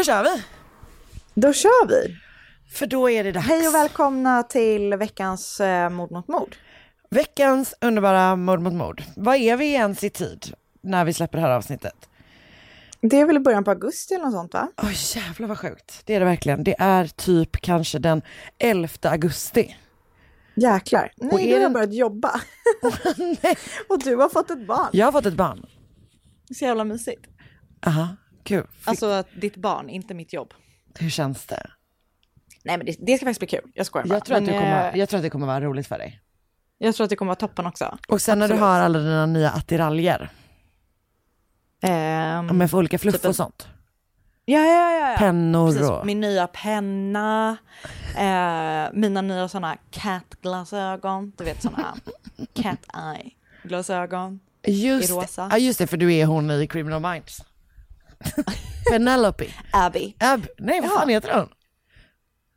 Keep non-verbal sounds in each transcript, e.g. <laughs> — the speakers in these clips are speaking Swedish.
Då kör vi. Då kör vi. För då är det dags. Hej och välkomna till veckans eh, Mord mot mord. Veckans underbara mord mot mord. Vad är vi ens i tid när vi släpper det här avsnittet? Det är väl i början på augusti eller något sånt va? Oj jävlar vad sjukt. Det är det verkligen. Det är typ kanske den 11 augusti. Jäklar. Nej, Och är har jag den- börjat jobba. <laughs> <laughs> och du har fått ett barn. Jag har fått ett barn. Så jävla mysigt. Aha, kul. Fick, Alltså att ditt barn, inte mitt jobb. Hur känns det? Nej men det, det ska faktiskt bli kul. Jag skojar bara. Jag tror, att det kommer, eh, jag tror att det kommer vara roligt för dig. jag tror att det kommer vara toppen också. Och sen när du har alla dina nya attiraljer Ehm, med för olika fluff Typ en- och sånt. ja, ja, ja, ja. Pennor Precis, och... min nya penna, eh, mina nya sådana cat-glasögon, du vet sådana <laughs> cat eye-glasögon. Just, i rosa. Ja, just det, för du är hon i Criminal Minds. <laughs> Penelope. Abby. Ab, nej, vad Ja. fan heter hon?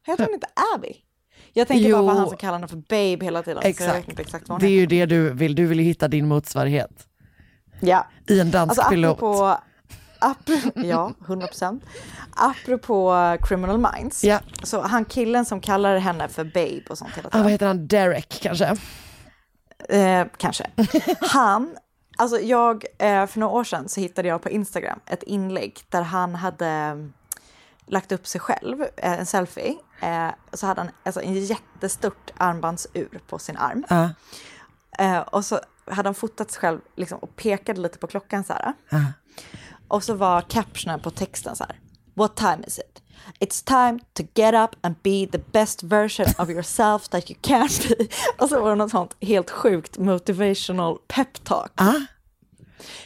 Heter hon inte Abby? Jag tänker bara Jo. på han som kallar henne för babe hela tiden. Exakt. exakt Det är ju det du vill. Du vill ju hitta din motsvarighet Ja, i en dansk alltså pilot. apropå, apropå, <laughs> ja, 100 procent. Apropå Criminal Minds. Ja. Så han killen som kallar henne för babe och sånt hela Ah, tiden. vad heter han? Derek kanske? Eh, kanske. <laughs> Han, alltså jag, eh, för några år sedan så hittade jag på Instagram ett inlägg där han hade mm, lagt upp sig själv, eh, en selfie. Eh, så hade han alltså en jättestort armbandsur på sin arm. Eh, och så hade han fotat sig själv liksom, och pekade lite på klockan så här. Ja. Och så var captionen på texten så här. What time is it? It's time to get up and be the best version of yourself that you can be. <laughs> Och så var det något sånt helt sjukt motivational pep talk. Ah.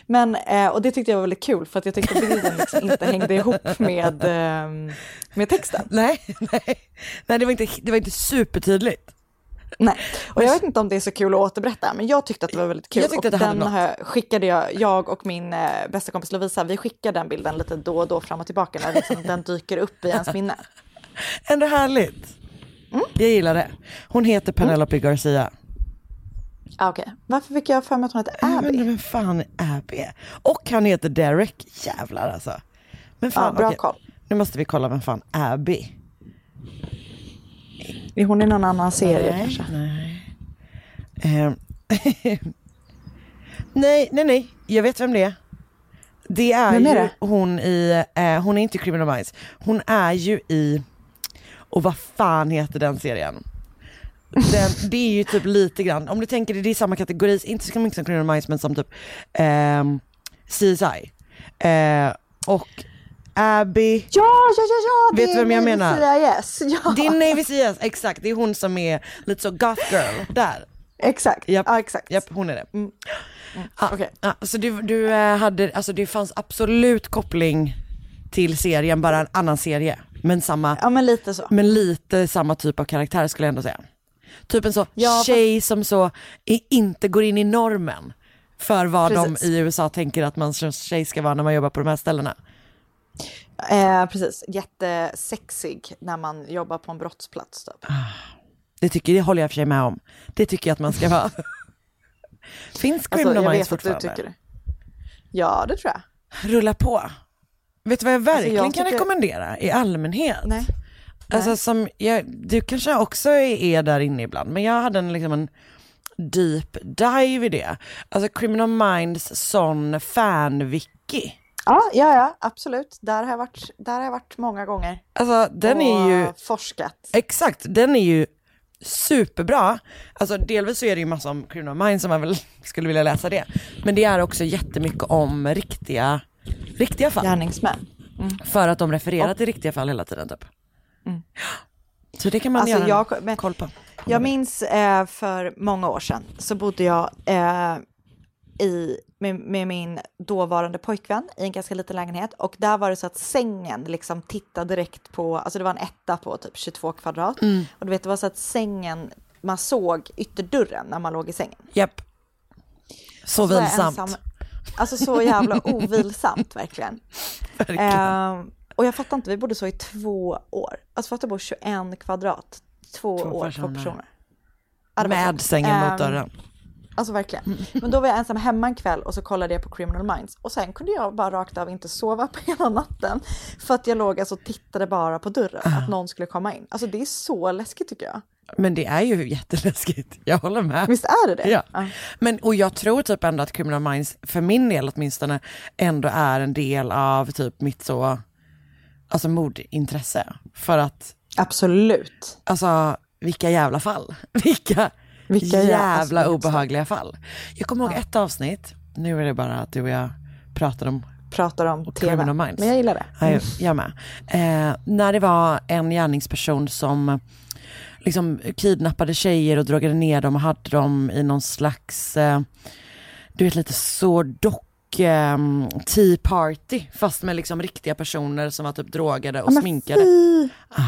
Men, eh, och det tyckte jag var väldigt kul för att jag tyckte bilden liksom inte hängde ihop med, eh, med texten. Nej, <laughs> nej. nej det, var inte, det var inte supertydligt. Nej, och jag vet inte om det är så kul att återberätta, men jag tyckte att det var väldigt kul. Jag tyckte och att det hade den något. har jag, skickade jag, jag och min eh, bästa kompis Lovisa, vi skickar den bilden lite då och då fram och tillbaka när liksom den dyker upp i ens minne. <laughs> Ändå härligt. Jag gillar det. Hon heter Penelope Garcia. Ah, Okej, varför fick jag för mig att hon heter Abby? inte vem fan Abby är. Och han heter Derek. Jävlar alltså. Men fan, Ja, bra okej. koll. Nu måste vi kolla vem fan Abby. Är hon i någon annan serie nej, kanske? Nej. Ehm. <laughs> nej, nej, nej. Jag vet vem det är. Det är är ju det? hon i, eh, hon är inte i Criminal Minds. Hon är ju i, och vad fan heter den serien? Den, <laughs> det är ju typ lite grann, om du tänker det, det är samma kategori, inte så mycket som Criminal Minds men som typ ehm, CSI. Eh, och Abby, Ja, ja, ja, ja! Vet du vem jag menar? CIS. <laughs> Ja, det är Navy CS, exakt, det är hon som är lite så goth girl där. exakt. Japp, Ja, exakt. Japp, hon är det. Mm. Ja, Okej. ja, så du, du eh, hade, alltså det fanns absolut koppling till serien, bara en annan serie Men samma, Ja men lite så. men lite samma typ av karaktär skulle jag ändå säga. Typ en så Ja, tjej som så inte går in i normen för vad Precis. de i USA tänker att man som tjej ska vara när man jobbar på de här ställena. Eh, precis, jättesexig när man jobbar på en brottsplats. Typ. Det, tycker, det håller jag för sig med om. Det tycker jag att man ska vara. <laughs> Finns Alltså, Criminal jag Minds fortfarande? tycker det. Ja, det tror jag. Rulla på. Vet du vad jag verkligen jag kan tycker- rekommendera i allmänhet? Nej. Alltså som, jag, du kanske också är där inne ibland, men jag hade en, liksom en deep dive i det. Alltså Criminal Minds sån fan-wiki. Ja, ja, ja, absolut. Där har jag varit, där har jag varit många gånger. Alltså den och är ju, forskat. exakt, den är ju superbra. Alltså delvis så är det ju massa om Criminal Minds som man väl <laughs> skulle vilja läsa det. Men det är också jättemycket om riktiga, riktiga fall. Gärningsmän. För att de refererar till riktiga fall hela tiden typ. <gasps> Så det kan man Alltså, göra jag- en men- koll på. Jag minns eh, för många år sedan så bodde jag eh, i, med, med min dåvarande pojkvän i en ganska liten lägenhet och där var det så att sängen liksom tittade direkt på, alltså det var en etta på typ 22 kvadrat och du vet det var så att sängen, man såg ytterdörren när man låg i sängen. Japp. Så vilsamt. ensam. Alltså så jävla <laughs> ovilsamt verkligen. Verkligen. Ehm, och jag fattar inte, vi bodde så i två år. Alltså fattar bo 21 kvadrat, två, Två år, personer. två personer. Med sängen mot Ehm, dörren. Alltså verkligen. <laughs> Men då var jag ensam hemma en kväll och så kollade jag på Criminal Minds och sen kunde jag bara rakt av inte sova på <laughs> hela natten för att jag låg alltså och tittade bara på dörren, Ah. att någon skulle komma in. Alltså det är så läskigt tycker jag. Men det är ju jätteläskigt, jag håller med. Visst är det det? Ja. Men, och jag tror typ ändå att Criminal Minds, för min del åtminstone, ändå är en del av typ mitt så, alltså mordintresse. För att, Absolut. alltså vilka jävla fall. <laughs> Vilka, Vilka jävla, jä- obehagliga fall. Jag kommer ihåg ett avsnitt, nu är det bara att du och jag pratar om Pratar om tv. Criminal Minds. Men jag gillar det. Ja, jag, med. Eh, när det var en gärningsperson som liksom kidnappade tjejer och drogade ner dem och hade dem i någon slags, eh, du vet lite så dock eh, tea party fast med liksom riktiga personer som var typ drogade och Ja, sminkade. fy! Ah,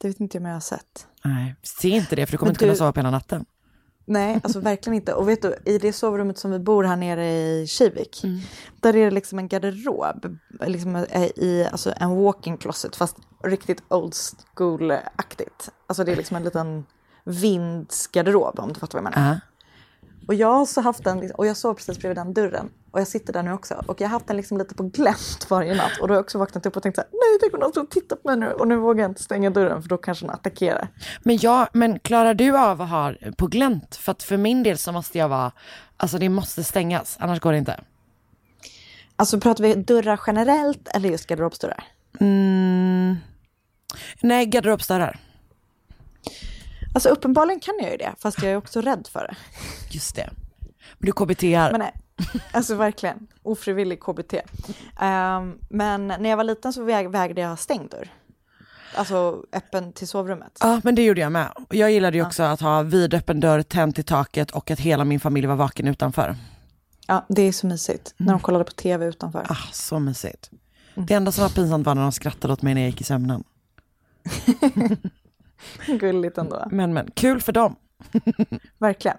Det vet inte jag om jag har sett. nej, se inte det för du kommer Men inte kunna du- sova på hela natten. Nej, alltså <laughs> verkligen inte. Och vet du, i det sovrummet som vi bor här nere i Kivik, där är det liksom en garderob, liksom eh, i alltså en walk-in closet, fast riktigt old school-aktigt. Alltså det är liksom en liten vindsgarderob om du fattar vad jag menar. Ah. Och jag har så haft den, och jag sov precis bredvid den dörren. Och jag sitter där nu också. Och jag har haft den liksom lite på glänt varje natt. Och då har jag också vaknat upp och tänkt så här, nej, tänk om någon och tittar på mig nu. Och nu vågar jag inte stänga dörren för då kanske den attackerar. Men, ja, men klarar du av att ha på glänt? För att för min del så måste jag vara, alltså det måste stängas, annars går det inte. Alltså pratar vi dörrar generellt eller just garderobsdörrar? Mm. Nej, garderobsdörrar. Alltså uppenbarligen kan jag ju det, fast jag är också rädd för det. Just det. Men du KBT-ar. Men nej, alltså verkligen, ofrivillig KBT. Ehm, men när jag var liten så väg, vägde jag stängd dörr. Alltså öppen till sovrummet. Ja, men det gjorde jag med. Jag gillade ju också att ha vidöppen dörr, tänt i taket och att hela min familj var vaken utanför. Ja, det är så mysigt. När de kollade på tv utanför. Ah, så mysigt. Det enda som var pinsamt var när de skrattade åt mig när jag gick i sömnen. <laughs> <laughs> Gulligt ändå. Men men, kul för dem. <laughs> Verkligen.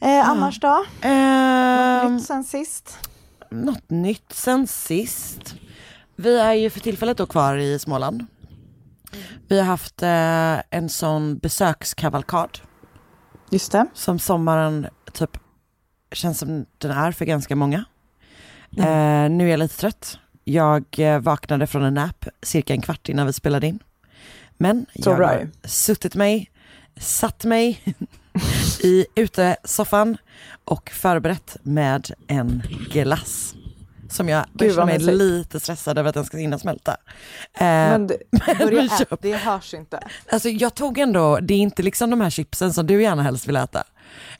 Eh, annars då? Ehm, Nytt sen sist? något nytt sen sist. Vi är ju för tillfället då kvar i Småland. Vi har haft eh, en sån besökskavalkad Just det. som sommaren typ känns som den är för ganska många. Eh, nu är jag lite trött. Jag eh, vaknade från en nap cirka en kvart innan vi spelade in. Men Så jag bra har suttit mig, satt mig <laughs> i utesoffan och förberett med en glass. Som jag Gud, mig mysigt. lite stressad över att den ska hinna smälta. Eh, Men det, <laughs> börja äta, det hörs inte. Alltså jag tog ändå, det är inte liksom de här chipsen som du gärna helst vill äta.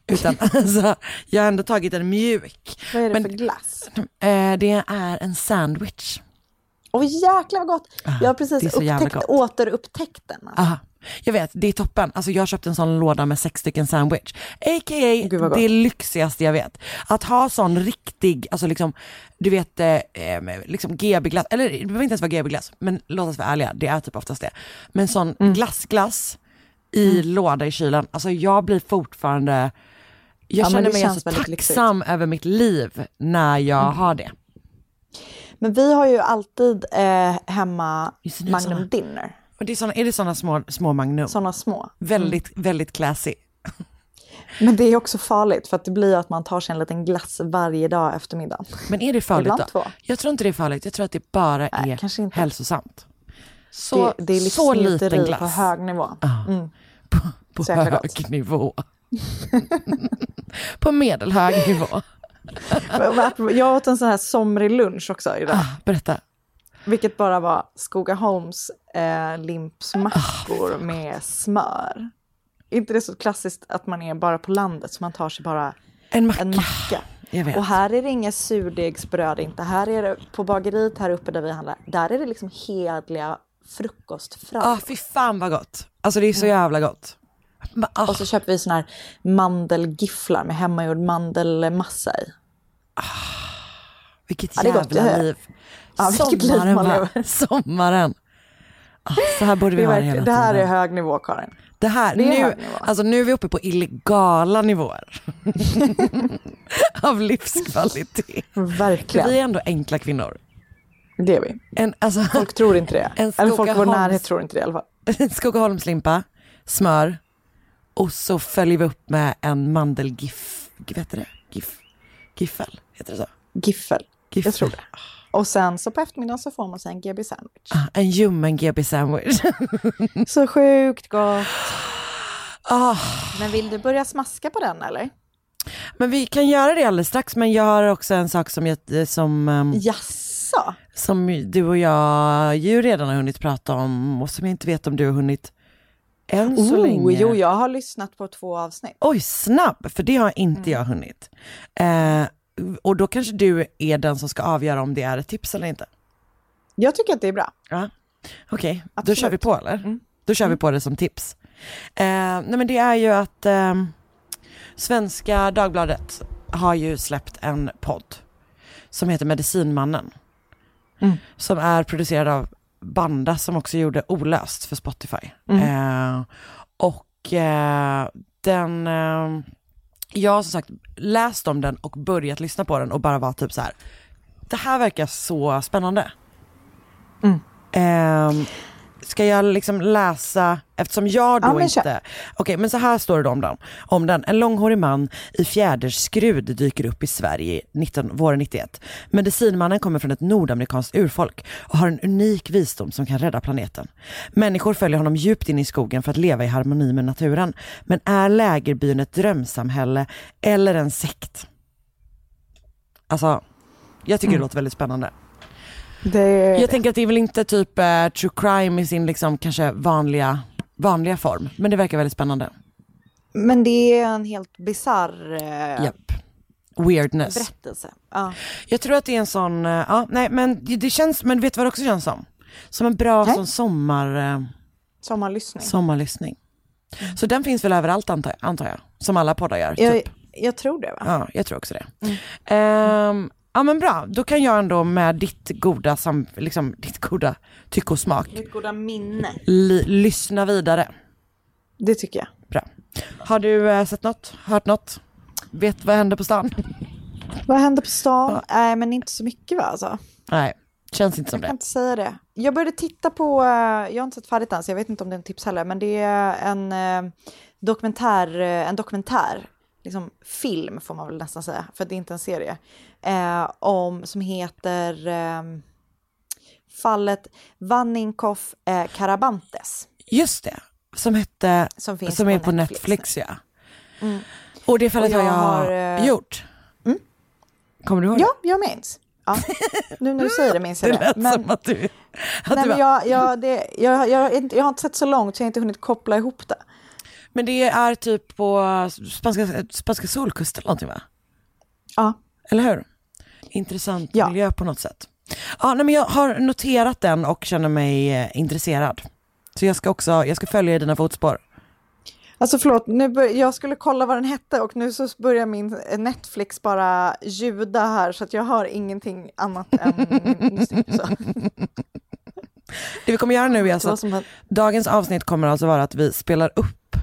Utan <laughs> alltså, jag har ändå tagit en mjuk. Vad är det Men- för glass? Eh, det är en sandwich. Åh jäklar vad gott! Jag har precis så upptäckt, återupptäckt den. Alltså. Aha. Jag vet, det är toppen. Alltså jag köpte en sån låda med sex stycken sandwich. A.k.a. Gott. det lyxigaste jag vet. Att ha sån riktig, alltså liksom, du vet, eh, med liksom GB-glass, eller det behöver inte ens vara GB-glass, men låt oss vara ärliga, det är typ oftast det. Men sån Mm. glassglass i låda i kylen, alltså jag blir fortfarande, jag Ja, känner mig känns alltså tacksam över mitt liv när jag Mm. har det. Men vi har ju alltid eh, hemma det, Magnum såna. Dinner, Och det är, såna, är det såna små, små Magnum? sådana små. Väldigt, väldigt classy. <laughs> Men det är också farligt för att det blir att man tar sig en liten glass varje dag efter middagen. Men är det farligt Ibland då? två. Jag tror inte det är farligt, jag tror att det bara Nej, är hälsosamt. Så, det, det är så liten glass. på hög nivå. Mm. på, på hög gott. nivå. <laughs> <laughs> på medelhög nivå. <laughs> Jag åt en sån här somrig lunch också idag. Ah, berätta. Vilket bara var Skogaholms eh, limpsmackor med smör. inte det så klassiskt att man är bara på landet så man tar sig bara En macka. en macka. Vet. Och här är det inga surdegsbröd inte. Här är det på bageriet här uppe där vi handlar. Där är det liksom hedliga frukostfrallor. Ah, fy fan vad gott. Alltså det är så jävla gott. Ah, Och så köper vi såna här mandelgifflar med hemmagjord mandelmassa i. vilket Ja, gott, jävla är- liv. Ja, vilket liv Sommaren man va? lever. <laughs> Sommaren. Ah, så här borde vi är ha det hela det här tiden. är hög nivå Karin. Det här, Det nu, alltså nu är vi uppe på illegala nivåer. <laughs> Av livskvalitet. Verkligen. Vi är ändå enkla kvinnor. Det är vi. En, alltså, Folk tror inte det. <laughs> En Eller folk i vår närhet tror inte det i alla fall. en Skogaholmslimpa, smör och så följer vi upp med en mandelgiff, vad heter det? Giff, giffel, heter det så? Giffel. Giffel. Jag tror det. Och sen så på eftermiddagen så får man sig en GB sandwich. Ah, en ljummen GB sandwich. <laughs> Så sjukt gott. ah, Men vill du börja smaska på den eller? men vi kan göra det alldeles strax, men jag har också en sak som, jag, som, ehm, Jaså? som du och jag ju redan har hunnit prata om och som jag inte vet om du har hunnit än så Oh, länge. jo, jag har lyssnat på två avsnitt. Oj, snabb, för det har inte jag hunnit. Eh, och då kanske du är den som ska avgöra om det är ett tips eller inte. Jag tycker att det är bra. Ja. Okej, då Absolut. kör vi på eller? Då kör vi på det som tips. Eh, nej men det är ju att eh, Svenska Dagbladet har ju släppt en podd som heter Medicinmannen. Mm. Som är producerad av Banda som också gjorde Olöst för Spotify. Eh, och eh, den, eh, jag har som sagt läst om den och börjat lyssna på den och bara var typ så här. det här verkar så spännande. Ehm, ska jag liksom läsa, eftersom jag då Ja, inte... Okej, men så här står det om den. Om den. En långhårig man i fjäderskrud dyker upp i Sverige 19, våren 91. Medicinmannen kommer från ett nordamerikanskt urfolk och har en unik visdom som kan rädda planeten. Människor följer honom djupt in i skogen för att leva i harmoni med naturen. Men är lägerbyn ett drömsamhälle eller en sekt? Alltså, jag tycker det låter väldigt spännande. Det, Jag tänker att det är väl inte typ eh, true crime i sin liksom kanske vanliga, vanliga form. Men det verkar väldigt spännande. Men det är en helt bisarr eh, Japp. Weirdness. berättelse. Ja. Jag tror att det är en sån, eh, ja nej men det, det känns, men vet du vad det också känns som? Som en bra Nej. sån sommar, eh, Sommarlyssning. sommarlyssning. Så den finns väl överallt antar jag, antar jag. Som alla poddar gör. jag, Typ. jag tror det va? Ja, jag tror också det. Ehm, ja men bra, då kan jag ändå med ditt goda, sam, liksom, ditt goda tycke och smak Mitt goda minne. li, lyssna vidare. Det tycker jag. Bra. Har du eh, sett något? Hört något? Vet vad händer på stan? Vad händer på stan? Nej, men inte så mycket va alltså. Nej, känns inte som Jag kan det. inte säga det. Jag började titta på, eh, jag har inte sett färdigt än så jag vet inte om det är en tips heller, men det är en eh, dokumentär, eh, en dokumentär, liksom film får man väl nästan säga, för det är inte en serie, eh, om, som heter eh, fallet Vanninkoff eh, Karabantes. Just det, som hette, Som som, finns är på på Netflix Netflix, ja. Och det fallet Och har jag jag har, eh, gjort. Kommer du ihåg Ja, jag minns. Ja. Nu när du säger det minns det? jag <laughs> Det det. lät Men, som att du... Att nej, du men var, jag, jag, det, jag, jag, jag, jag har inte sett så långt så jag har inte hunnit koppla ihop det. men det är typ på spanska, spanska solkusten eller någonting va? Ja. Eller hur? Intressant Ja. miljö på något sätt. Ja, nej, men jag har noterat den och känner mig eh, intresserad. Så jag ska också, jag ska följa i dina fotspår. Alltså förlåt, nu bör, jag skulle kolla vad den hette och nu så börjar min Netflix bara ljuda här så att jag hör ingenting annat än <laughs> musik. Så. Det vi kommer göra nu är alltså att dagens avsnitt kommer alltså vara att vi spelar upp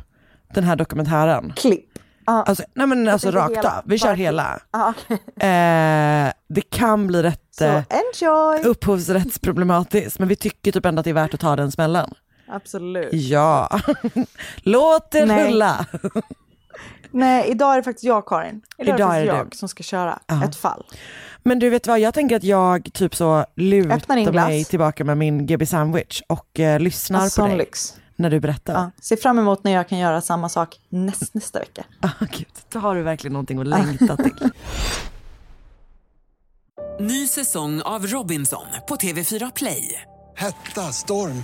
den här dokumentären. Klipp. Ah, Alltså, nej men alltså rakt hela, av, vi kör bara- hela. ah. <laughs> Eh, det kan bli rätt Så eh, enjoy! upphovsrättsproblematiskt men vi tycker typ ändå att det är värt att ta den smällen. Absolut. Ja, <laughs> låt det Nej. rulla. <laughs> Nej, idag är det faktiskt jag Karin. Idag, Idag är det jag som ska köra Ja. ett fall. Men du vet vad, jag tänker att jag typ så lutar mig tillbaka med min GB sandwich och eh, lyssnar Alltså, på dig lyx. När du berättar. Ja, se fram emot när jag kan göra samma sak näst, nästa vecka. <laughs> Ah, gud, då har du verkligen någonting att längta till. <laughs> Ny säsong av Robinson på TV4 Play. Hetta, storm,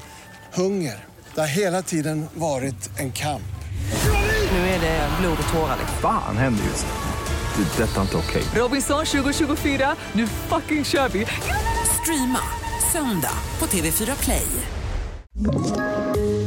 hunger. Det har hela tiden varit en kamp. Nu är det blod och tårar. Fan händer just nu. Det. är Detta är inte okej. Robinson 2024, nu fucking kör vi! Streama söndag på TV4 Play.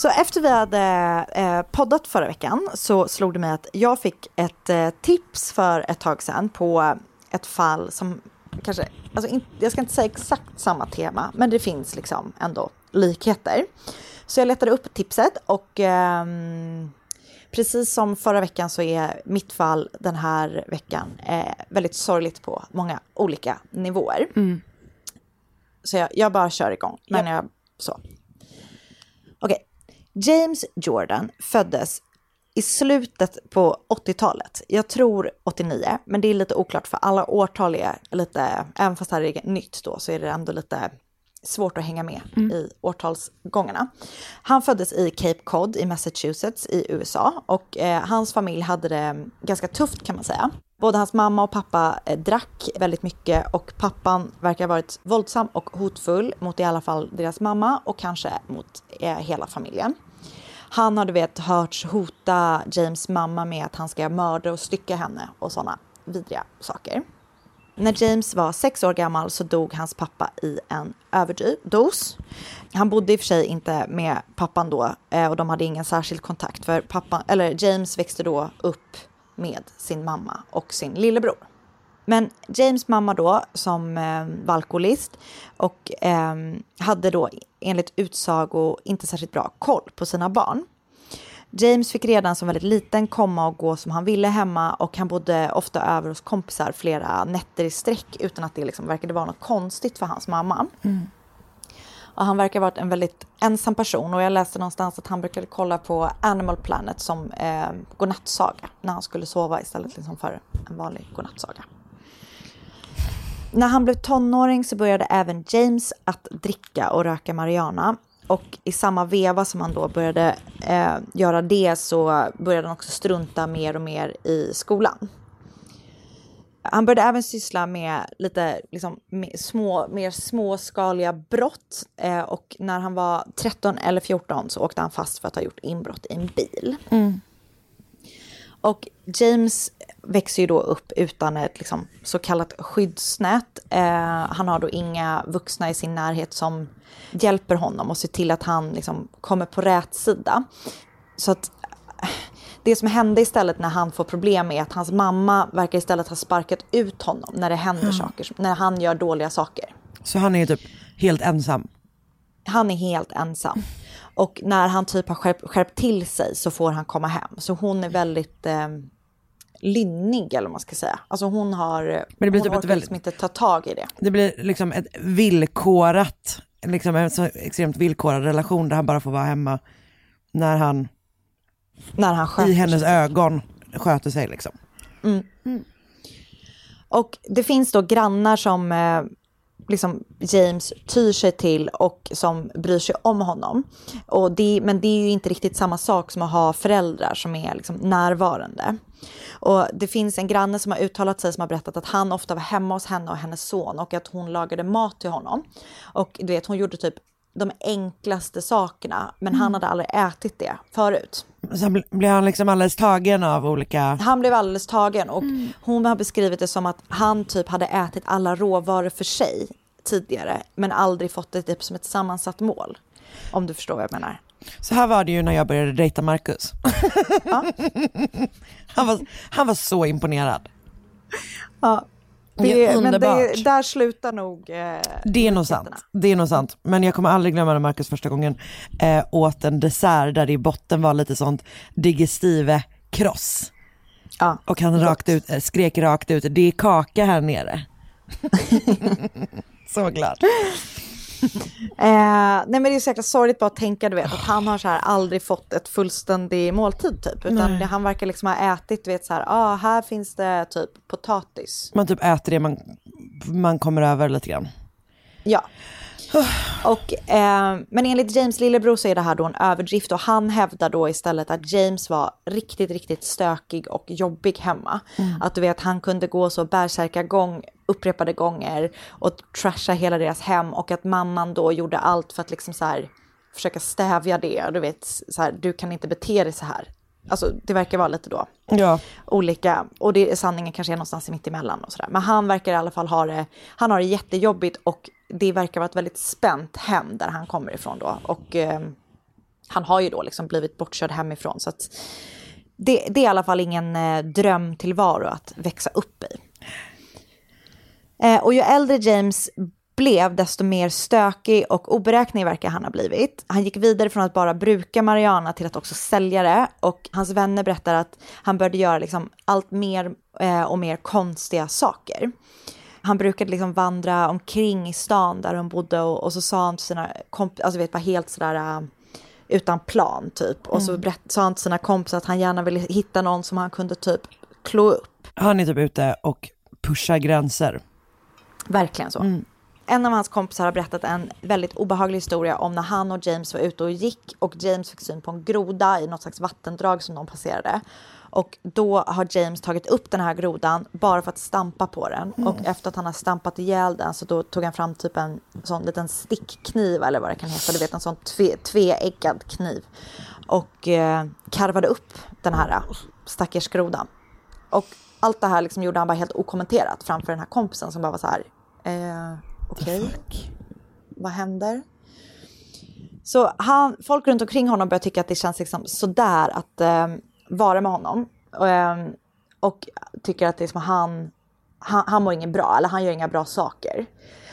Så efter vi hade eh, poddat förra veckan så slog det mig att jag fick ett eh, tips för ett tag sedan på ett fall som kanske, alltså in, jag ska inte säga exakt samma tema, men det finns liksom ändå likheter. Så jag letade upp tipset och ehm, precis som förra veckan så är mitt fall den här veckan eh, väldigt sorgligt på många olika nivåer. Så jag, jag bara kör igång. Men jag, så. James Jordan föddes i slutet på 80-talet. Jag tror 89, men det är lite oklart för alla årtal är lite, även fast det här är nytt då, så är det ändå lite svårt att hänga med i årtalsgångarna. Han föddes i Cape Cod i Massachusetts i USA och eh, hans familj hade det ganska tufft kan man säga. Både hans mamma och pappa eh, drack väldigt mycket och pappan verkar ha varit våldsam och hotfull mot i alla fall deras mamma och kanske mot eh, hela familjen. Han har du vet hörts hota James mamma med att han ska mörda och stycka henne och sådana vidriga saker. När James var sex år gammal så dog hans pappa i en överdos. Han bodde i och för sig inte med pappan då eh, och de hade ingen särskild kontakt för pappan, eller James växte då upp med sin mamma och sin lillebror. Men James mamma då som eh, var alkoholist och eh, hade då enligt utsago inte särskilt bra koll på sina barn. James fick redan som väldigt liten komma och gå som han ville hemma och han bodde ofta över hos kompisar flera nätter i sträck utan att det liksom verkade vara något konstigt för hans mamma. Mm. Och han verkar ha varit en väldigt ensam person och jag läste någonstans att han brukade kolla på Animal Planet som eh, godnattsaga när han skulle sova istället liksom för en vanlig godnattsaga. När han blev tonåring så började även James att dricka och röka marijuana. Och i samma veva som han då började eh, göra det så började han också strunta mer och mer i skolan. Han började även syssla med lite liksom, med små, mer småskaliga brott eh, och när han var 13 eller 14 så åkte han fast för att ha gjort inbrott i en bil. Och James växer ju då upp utan ett liksom, så kallat skyddsnät. Eh, han har då inga vuxna i sin närhet som hjälper honom och ser till att han liksom, kommer på rätt sida. Så att det som hände istället när han får problem är att hans mamma verkar istället ha sparkat ut honom när det händer saker, när han gör dåliga saker. Så han är typ helt ensam. Han är helt ensam. Och när han typ har skärpt, skärpt till sig så får han komma hem. Så hon är väldigt eh, lynnig eller vad man ska säga. Alltså hon har, Men det blir hon typ ett orkar väldigt- liksom inte ta tag i det. Det blir liksom ett villkorat, liksom en så extremt villkorad relation där han bara får vara hemma när han När han sköter i hennes sig. ögon sköter sig liksom. Mm. Och det finns då grannar som eh, liksom James tyr sig till och som bryr sig om honom. Och det, men det är ju inte riktigt samma sak som att ha föräldrar som är liksom närvarande. Och det finns en granne som har uttalat sig som har berättat att han ofta var hemma hos henne och hennes son och att hon lagade mat till honom. Och du vet, hon gjorde typ de enklaste sakerna, men han hade aldrig ätit det förut. Sen bl- blev han liksom alldeles tagen av olika... Han blev alldeles tagen och hon har beskrivit det som att han typ hade ätit alla råvaror för sig tidigare, men aldrig fått det typ som ett sammansatt mål. Om du förstår vad jag menar. Så här var det ju när jag började dejta Marcus. <laughs> han, var, han var så imponerad. Ja, Det är men det, där slutar nog... Eh, Det är nog sant. Det är nog sant. Men jag kommer aldrig glömma när Marcus första gången eh, åt en dessert där det i botten var lite sånt digestive kross. Ja, och han rakt ut, eh, skrek rakt ut, det är kaka här nere. <laughs> så glad. Eh, nej men det är så jäkla sorgligt bara att tänka du vet att han har så här aldrig fått ett fullständig måltid typ. Utan det, han verkar liksom ha ätit, du vet så här, ah, här finns det typ potatis. Man typ äter det man, man kommer över lite grann. Ja. Och, eh, men enligt James lillebror så är det här då en överdrift och han hävdar då istället att James var riktigt, riktigt stökig och jobbig hemma. Mm. Att du vet, han kunde gå så gång upprepade gånger och trasha hela deras hem och att mamman då gjorde allt för att liksom så här försöka stävja det. Du vet, så här, du kan inte bete dig så här. Alltså det verkar vara lite då Ja. olika, och det, sanningen kanske är någonstans mitt emellan och sådär. Men han verkar i alla fall ha det, han har det jättejobbigt och det verkar vara ett väldigt spänt hem där han kommer ifrån då. Och eh, han har ju då liksom blivit bortkörd hemifrån så att det, det är i alla fall ingen eh, drömtillvaro att växa upp i. Eh, och ju äldre James blev, desto mer stökig och oberäknelig verkar han ha blivit. Han gick vidare från att bara bruka marijuana till att också sälja det. Och hans vänner berättar att han började göra liksom allt mer eh, och mer konstiga saker. Han brukade liksom vandra omkring i stan där de bodde och, och så sa han till sina kompisar, alltså vet bara helt sådär uh, utan plan typ. Och så Mm. berätt, sa han till sina kompisar att han gärna ville hitta någon som han kunde typ klå upp. Han är typ ute och pushar gränser. Verkligen så. En av hans kompisar har berättat en väldigt obehaglig historia om när han och James var ute och gick och James fick syn på en groda i något slags vattendrag som de passerade. Och då har James tagit upp den här grodan bara för att stampa på den. Mm. Och efter att han har stampat ihjäl den så då tog han fram typ en sån liten stickkniv eller vad det kan heta. Du vet en sån tve, tveeggad kniv. Och eh, karvade upp den här eh, stackars grodan. Och allt det här liksom gjorde han bara helt okommenterat framför den här kompisen som bara var så här. Eh, Okej, vad händer? Så han, folk runt omkring honom börjar tycka att det känns liksom sådär att eh, vara med honom. Och, eh, och tycker att det är som han, han, han mår inget bra, eller han gör inga bra saker.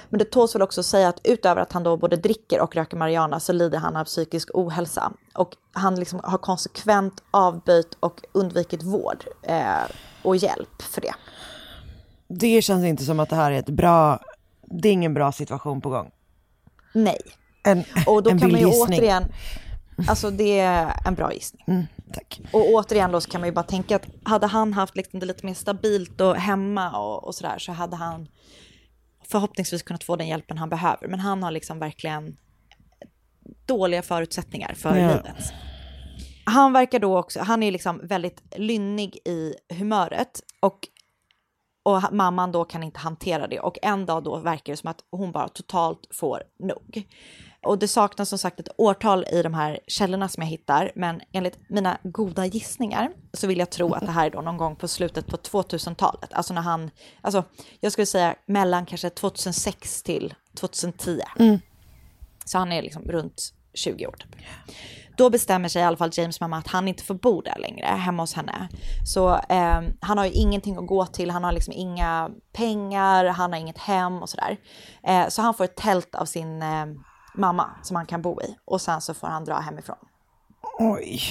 Men det tåls väl också att säga att utöver att han då både dricker och röker marijuana så lider han av psykisk ohälsa. Och han liksom har konsekvent avböjt och undvikit vård eh, och hjälp för det. Det känns inte som att det här är ett bra, det är ingen bra situation på gång. Nej. En, Och då en kan man ju gissning. återigen, alltså det är en bra gissning. Mm, tack. Och återigen då så kan man ju bara tänka att hade han haft liksom det lite mer stabilt och hemma och, och sådär så hade han förhoppningsvis kunnat få den hjälpen han behöver. Men han har liksom verkligen dåliga förutsättningar för Ja. livet. Han verkar då också, han är liksom väldigt lynnig i humöret och, och mamman då kan inte hantera det och en dag då verkar det som att hon bara totalt får nog. Och det saknas som sagt ett årtal i de här källorna som jag hittar, men enligt mina goda gissningar så vill jag tro att det här är då någon gång på slutet på 2000-talet. Alltså när han, alltså jag skulle säga mellan kanske 2006 till 2010. Mm. Så han är liksom runt 20 år typ. Då bestämmer sig i alla fall James mamma att han inte får bo där längre, hemma hos henne. Så eh, han har ju ingenting att gå till, han har liksom inga pengar, han har inget hem och sådär. Eh, så han får ett tält av sin eh, mamma som han kan bo i och sen så får han dra hemifrån. Oj.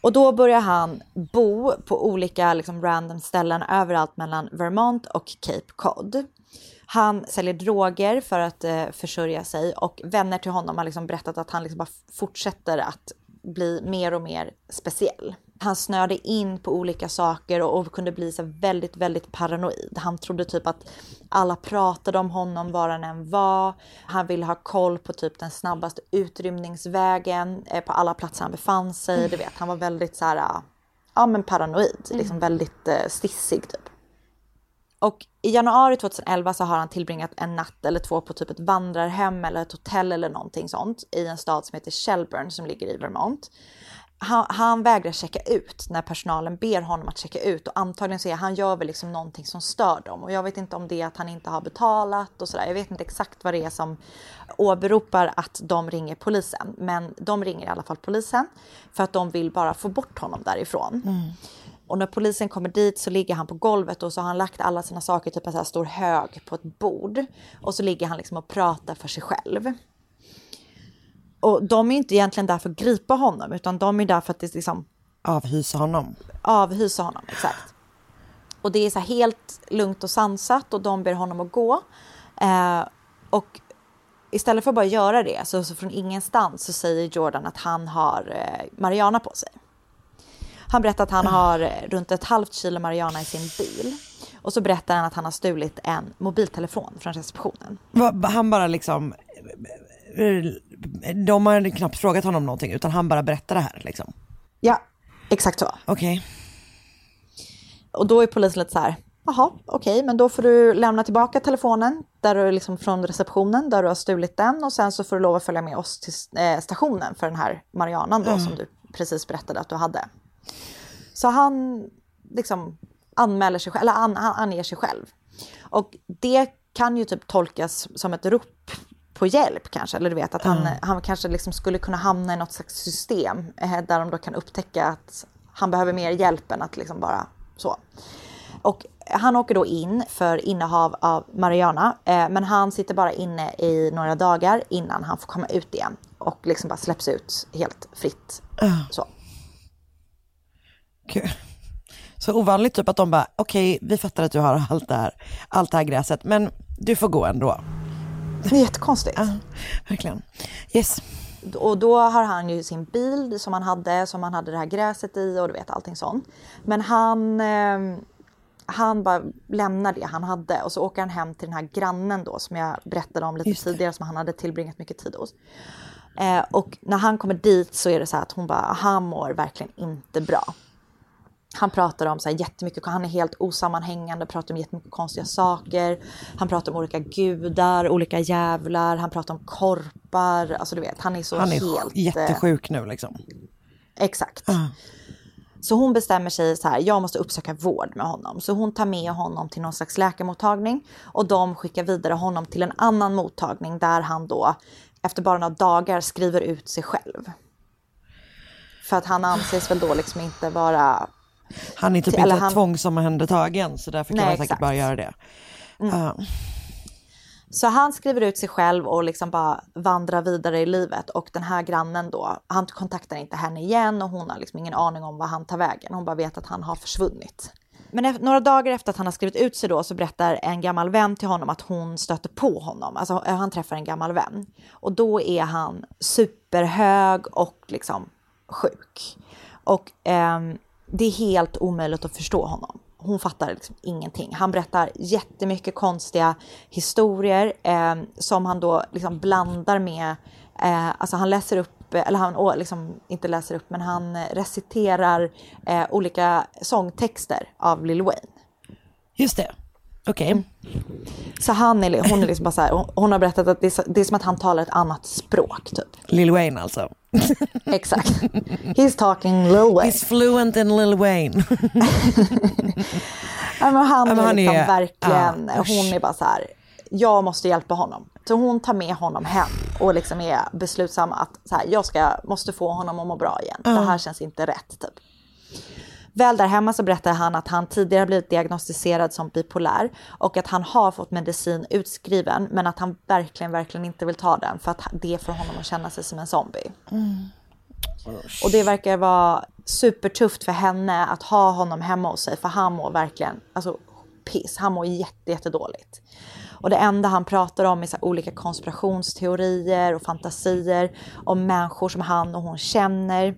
Och då börjar han bo på olika liksom, random ställen överallt mellan Vermont och Cape Cod. Han säljer droger för att eh, försörja sig och vänner till honom har liksom berättat att han liksom bara fortsätter att bli mer och mer speciell. Han snöade in på olika saker och, och kunde bli så väldigt, väldigt paranoid. Han trodde typ att alla pratade om honom var han än var. Han ville ha koll på typ den snabbaste utrymningsvägen eh, på alla platser han befann sig. Du vet, han var väldigt så här, ja men paranoid, liksom väldigt eh, stissig typ. Och i januari 2011 så har han tillbringat en natt eller två på typ ett vandrarhem eller ett hotell eller någonting sånt i en stad som heter Shelburne som ligger i Vermont. Han, han vägrar checka ut när personalen ber honom att checka ut och antagligen så är han gör väl liksom någonting som stör dem och jag vet inte om det är att han inte har betalat och sådär. Jag vet inte exakt vad det är som åberopar att de ringer polisen, men de ringer i alla fall polisen för att de vill bara få bort honom därifrån. Mm. Och när polisen kommer dit så ligger han på golvet och så har han lagt alla sina saker typ en så här stor hög på ett bord. Och så ligger han liksom och pratar för sig själv. Och de är inte egentligen där för att gripa honom utan de är där för att det liksom Avhysa honom. avhysa honom. Exakt. Och det är så helt lugnt och sansat och de ber honom att gå. Eh, och istället för att bara göra det så, så från ingenstans så säger Jordan att han har eh, Mariana på sig. Han berättar att han har runt ett halvt kilo marijuana i sin bil. Och så berättar han att han har stulit en mobiltelefon från receptionen. Han bara liksom, de har knappt frågat honom någonting utan han bara berättar det här liksom. Ja, exakt så. Okej. Och då är polisen lite så här, jaha, okej, men då får du lämna tillbaka telefonen där du liksom från receptionen där du har stulit den och sen så får du lov att följa med oss till eh, stationen för den här marijuanan då Mm. som du precis berättade att du hade. Så han liksom anmäler sig själv, eller an, han anger sig själv. Och det kan ju typ tolkas som ett rop på hjälp kanske, eller du vet att han, Mm. han kanske liksom skulle kunna hamna i något slags system eh, där de då kan upptäcka att han behöver mer hjälp än att liksom bara så. Och han åker då in för innehav av marijuana, eh, men han sitter bara inne i några dagar innan han får komma ut igen och liksom bara släpps ut helt fritt. Så. Så ovanligt typ att de bara, okej vi fattar att du har allt det här, allt det här gräset, men du får gå ändå. Det är jättekonstigt. Ja, verkligen. Yes. Och då har han ju sin bil som han hade, som han hade det här gräset i och du vet allting sånt. Men han, eh, han bara lämnar det han hade och så åker han hem till den här grannen då som jag berättade om lite Just tidigare som han hade tillbringat mycket tid hos. Eh, och när han kommer dit så är det så här att hon bara, han mår verkligen inte bra. Han pratar om så här jättemycket, han är helt osammanhängande, pratar om jättemycket konstiga saker. Han pratar om olika gudar, olika jävlar, han pratar om korpar. Alltså du vet, han är så Han är helt... eh, jättesjuk nu liksom. Exakt. Så hon bestämmer sig så här, jag måste uppsöka vård med honom. Så hon tar med honom till någon slags läkarmottagning och de skickar vidare honom till en annan mottagning där han då efter bara några dagar skriver ut sig själv. För att han anses väl då liksom inte vara... Han är typ Eller inte han- tvångsomhändertagen så därför kan Nej, man säkert exakt. bara göra det. Mm. Ja. Så han skriver ut sig själv och liksom bara vandrar vidare i livet. Och den här grannen då, han kontaktar inte henne igen och hon har liksom ingen aning om var han tar vägen. Hon bara vet att han har försvunnit. Men några dagar efter att han har skrivit ut sig då så berättar en gammal vän till honom att hon stöter på honom. Alltså eh, han träffar en gammal vän. Och då är han superhög och liksom sjuk. Och ehm, det är helt omöjligt att förstå honom. Hon fattar liksom ingenting. Han berättar jättemycket konstiga historier eh, som han då liksom blandar med, eh, alltså han läser upp, eller han liksom, inte läser upp, men han reciterar eh, olika sångtexter av Lil Wayne. Just det, okej. Så han är, hon är liksom bara så här, hon, hon har berättat att det är, det är som att han talar ett annat språk typ. Lil Wayne alltså. Exakt. He's talking Lil Wayne. He's fluent in Lil Wayne. <laughs> Ja, men han Ja, men är han liksom är- verkligen, usch. hon är bara så här, jag måste hjälpa honom. Så hon tar med honom hem och liksom är beslutsam att så här, jag ska, måste få honom att må bra igen. Ja. Det här känns inte rätt typ. Väl där hemma så berättar han att han tidigare blivit diagnostiserad som bipolär och att han har fått medicin utskriven men att han verkligen, verkligen inte vill ta den för att det får honom att känna sig som en zombie. Och det verkar vara supertufft för henne att ha honom hemma hos sig för han mår verkligen alltså, piss. Han mår jätte, jättedåligt. Och det enda han pratar om är så olika konspirationsteorier och fantasier om människor som han och hon känner.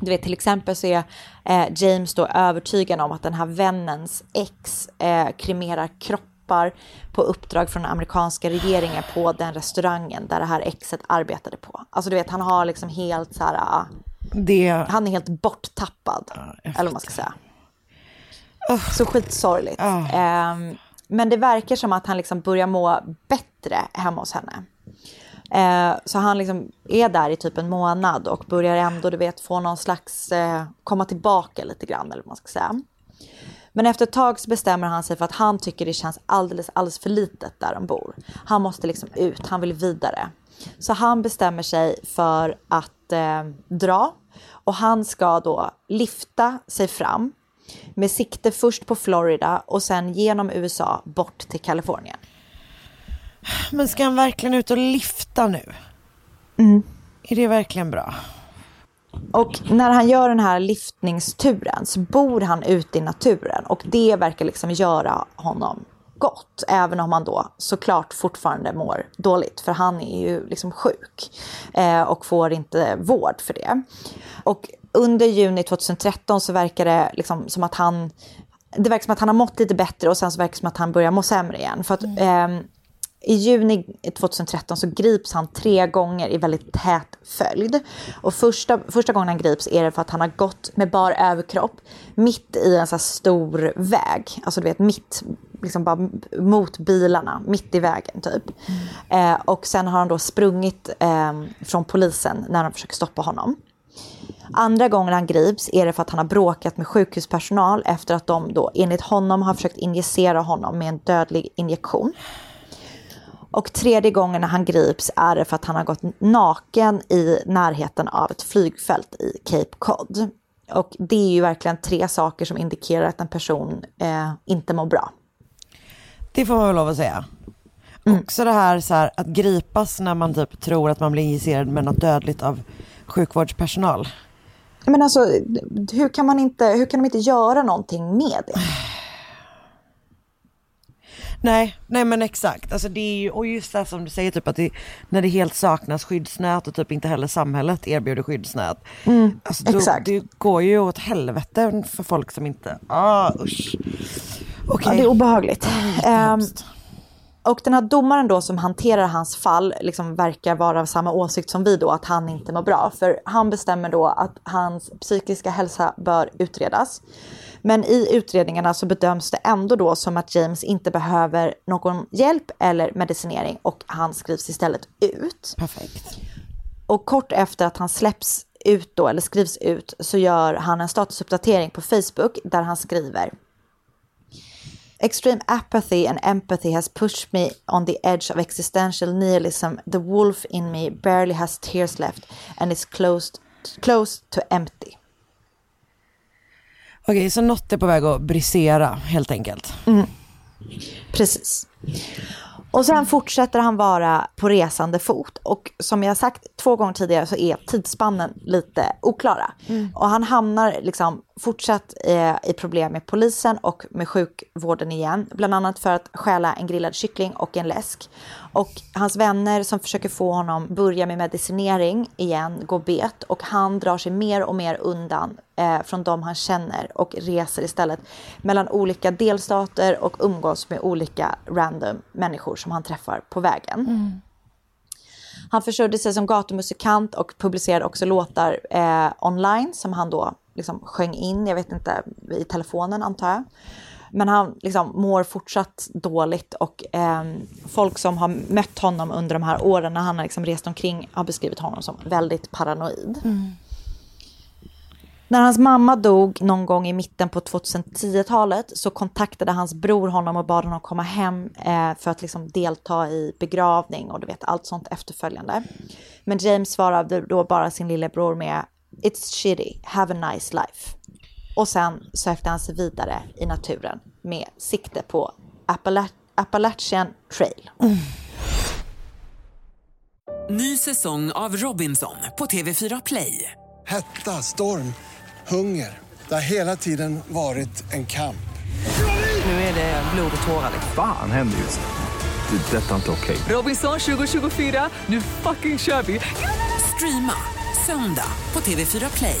Du vet till exempel så är eh, James då övertygad om att den här vännens ex eh, kremerar kroppar på uppdrag från amerikanska regeringen på den restaurangen där det här exet arbetade på. Alltså du vet han har liksom helt så här, ah, Det... han är helt borttappad. eller vad man ska säga. Så skitsorgligt. Ehm, men det verkar som att han liksom börjar må bättre hemma hos henne. Eh, så han liksom är där i typ en månad och börjar ändå, du vet, få någon slags, eh, komma tillbaka lite grann eller vad man ska säga. Men efter ett tag så bestämmer han sig för att han tycker det känns alldeles, alldeles för litet där de bor. Han måste liksom ut, han vill vidare. Så han bestämmer sig för att eh, dra och han ska då lifta sig fram med sikte först på Florida och sen genom USA bort till Kalifornien. Men ska han verkligen ut och lifta nu? Mm. Är det verkligen bra? Och när han gör den här liftningsturen så bor han ute i naturen och det verkar liksom göra honom gott. Även om han då såklart fortfarande mår dåligt för han är ju liksom sjuk eh, och får inte vård för det. Och under juni 2013 så verkar det liksom som att han det verkar som att han har mått lite bättre och sen så verkar det som att han börjar må sämre igen. För att ehm, i juni 2013 så grips han tre gånger i väldigt tät följd. Och första, första gången han grips är det för att han har gått med bar överkropp mitt i en så här stor väg. Alltså du vet mitt, liksom bara mot bilarna, mitt i vägen typ. Eh, och sen har han då sprungit eh, från polisen när de försöker stoppa honom. Andra gången han grips är det för att han har bråkat med sjukhuspersonal efter att de då enligt honom har försökt injicera honom med en dödlig injektion. Och tredje gången han grips är det för att han har gått naken i närheten av ett flygfält i Cape Cod. Och det är ju verkligen tre saker som indikerar att en person eh, inte mår bra. Det får man väl lov att säga. Också det här, så här att gripas när man typ tror att man blir injicerad med något dödligt av sjukvårdspersonal. Men alltså, hur kan, man inte, hur kan de inte göra någonting med det? Nej, nej men exakt. Alltså det är ju, och just det som du säger, typ att det, när det helt saknas skyddsnät och typ inte heller samhället erbjuder skyddsnät. Mm, alltså då, exakt. Det går ju åt helvete för folk som inte, ah usch. Okej. Ja, det är obehagligt. Ehm, och den här domaren då som hanterar hans fall liksom verkar vara av samma åsikt som vi då, att han inte mår bra. För han bestämmer då att hans psykiska hälsa bör utredas. Men i utredningarna så bedöms det ändå då som att James inte behöver någon hjälp eller medicinering och han skrivs istället ut. Perfekt. Och kort efter att han släpps ut då, eller skrivs ut, så gör han en statusuppdatering på Facebook där han skriver Extreme apathy and empathy has pushed me on the edge of existential nihilism. The wolf in me barely has tears left and is close, close to empty. Okej, så något är på väg att brisera helt enkelt. Mm. Precis. Och sen fortsätter han vara på resande fot. Och som jag sagt två gånger tidigare så är tidsspannen lite oklara. Mm. Och han hamnar liksom fortsatt eh, i problem med polisen och med sjukvården igen. Bland annat för att stjäla en grillad kyckling och en läsk. Och hans vänner som försöker få honom börja med medicinering igen går bet. Och han drar sig mer och mer undan eh, från de han känner och reser istället mellan olika delstater och umgås med olika random människor som han träffar på vägen. Han försörjde sig som gatumusikant och publicerade också låtar eh, online som han då liksom sjöng in, jag vet inte, i telefonen antar jag. Men han liksom mår fortsatt dåligt och eh, folk som har mött honom under de här åren när han har liksom rest omkring har beskrivit honom som väldigt paranoid. När hans mamma dog någon gång i mitten på 2010-talet så kontaktade hans bror honom och bad honom komma hem eh, för att liksom delta i begravning och du vet allt sånt efterföljande. Men James svarade då bara sin lillebror med It's shitty, have a nice life. Och sen sökte han sig vidare i naturen med sikte på Appala- Appalachian Trail. Ny säsong av Robinson på TV4 Play. Hetta, storm, hunger. Det har hela tiden varit en kamp. Nu är det blod och tårar. Fan händer just nu. Det. är Detta är inte okej. Robinson 2024, nu fucking kör vi! Streama söndag på TV4 Play.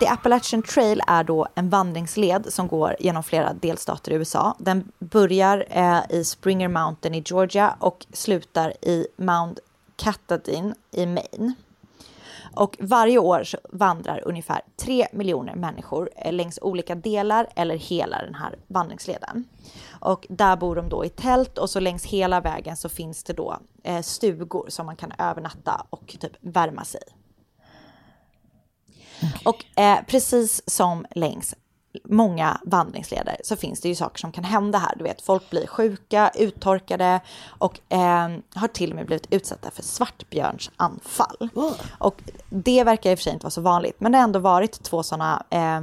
The Appalachian Trail är då en vandringsled som går genom flera delstater i USA. Den börjar eh, i Springer Mountain i Georgia och slutar i Mount Katahdin i Maine. Och varje år så vandrar ungefär 3 miljoner människor eh, längs olika delar eller hela den här vandringsleden. Och där bor de då i tält och så längs hela vägen så finns det då eh, stugor som man kan övernatta och typ värma sig i. Och eh, precis som längs många vandringsleder så finns det ju saker som kan hända här. Du vet, folk blir sjuka, uttorkade och eh, har till och med blivit utsatta för svartbjörnsanfall. Och det verkar i och för sig inte vara så vanligt, men det har ändå varit två sådana eh,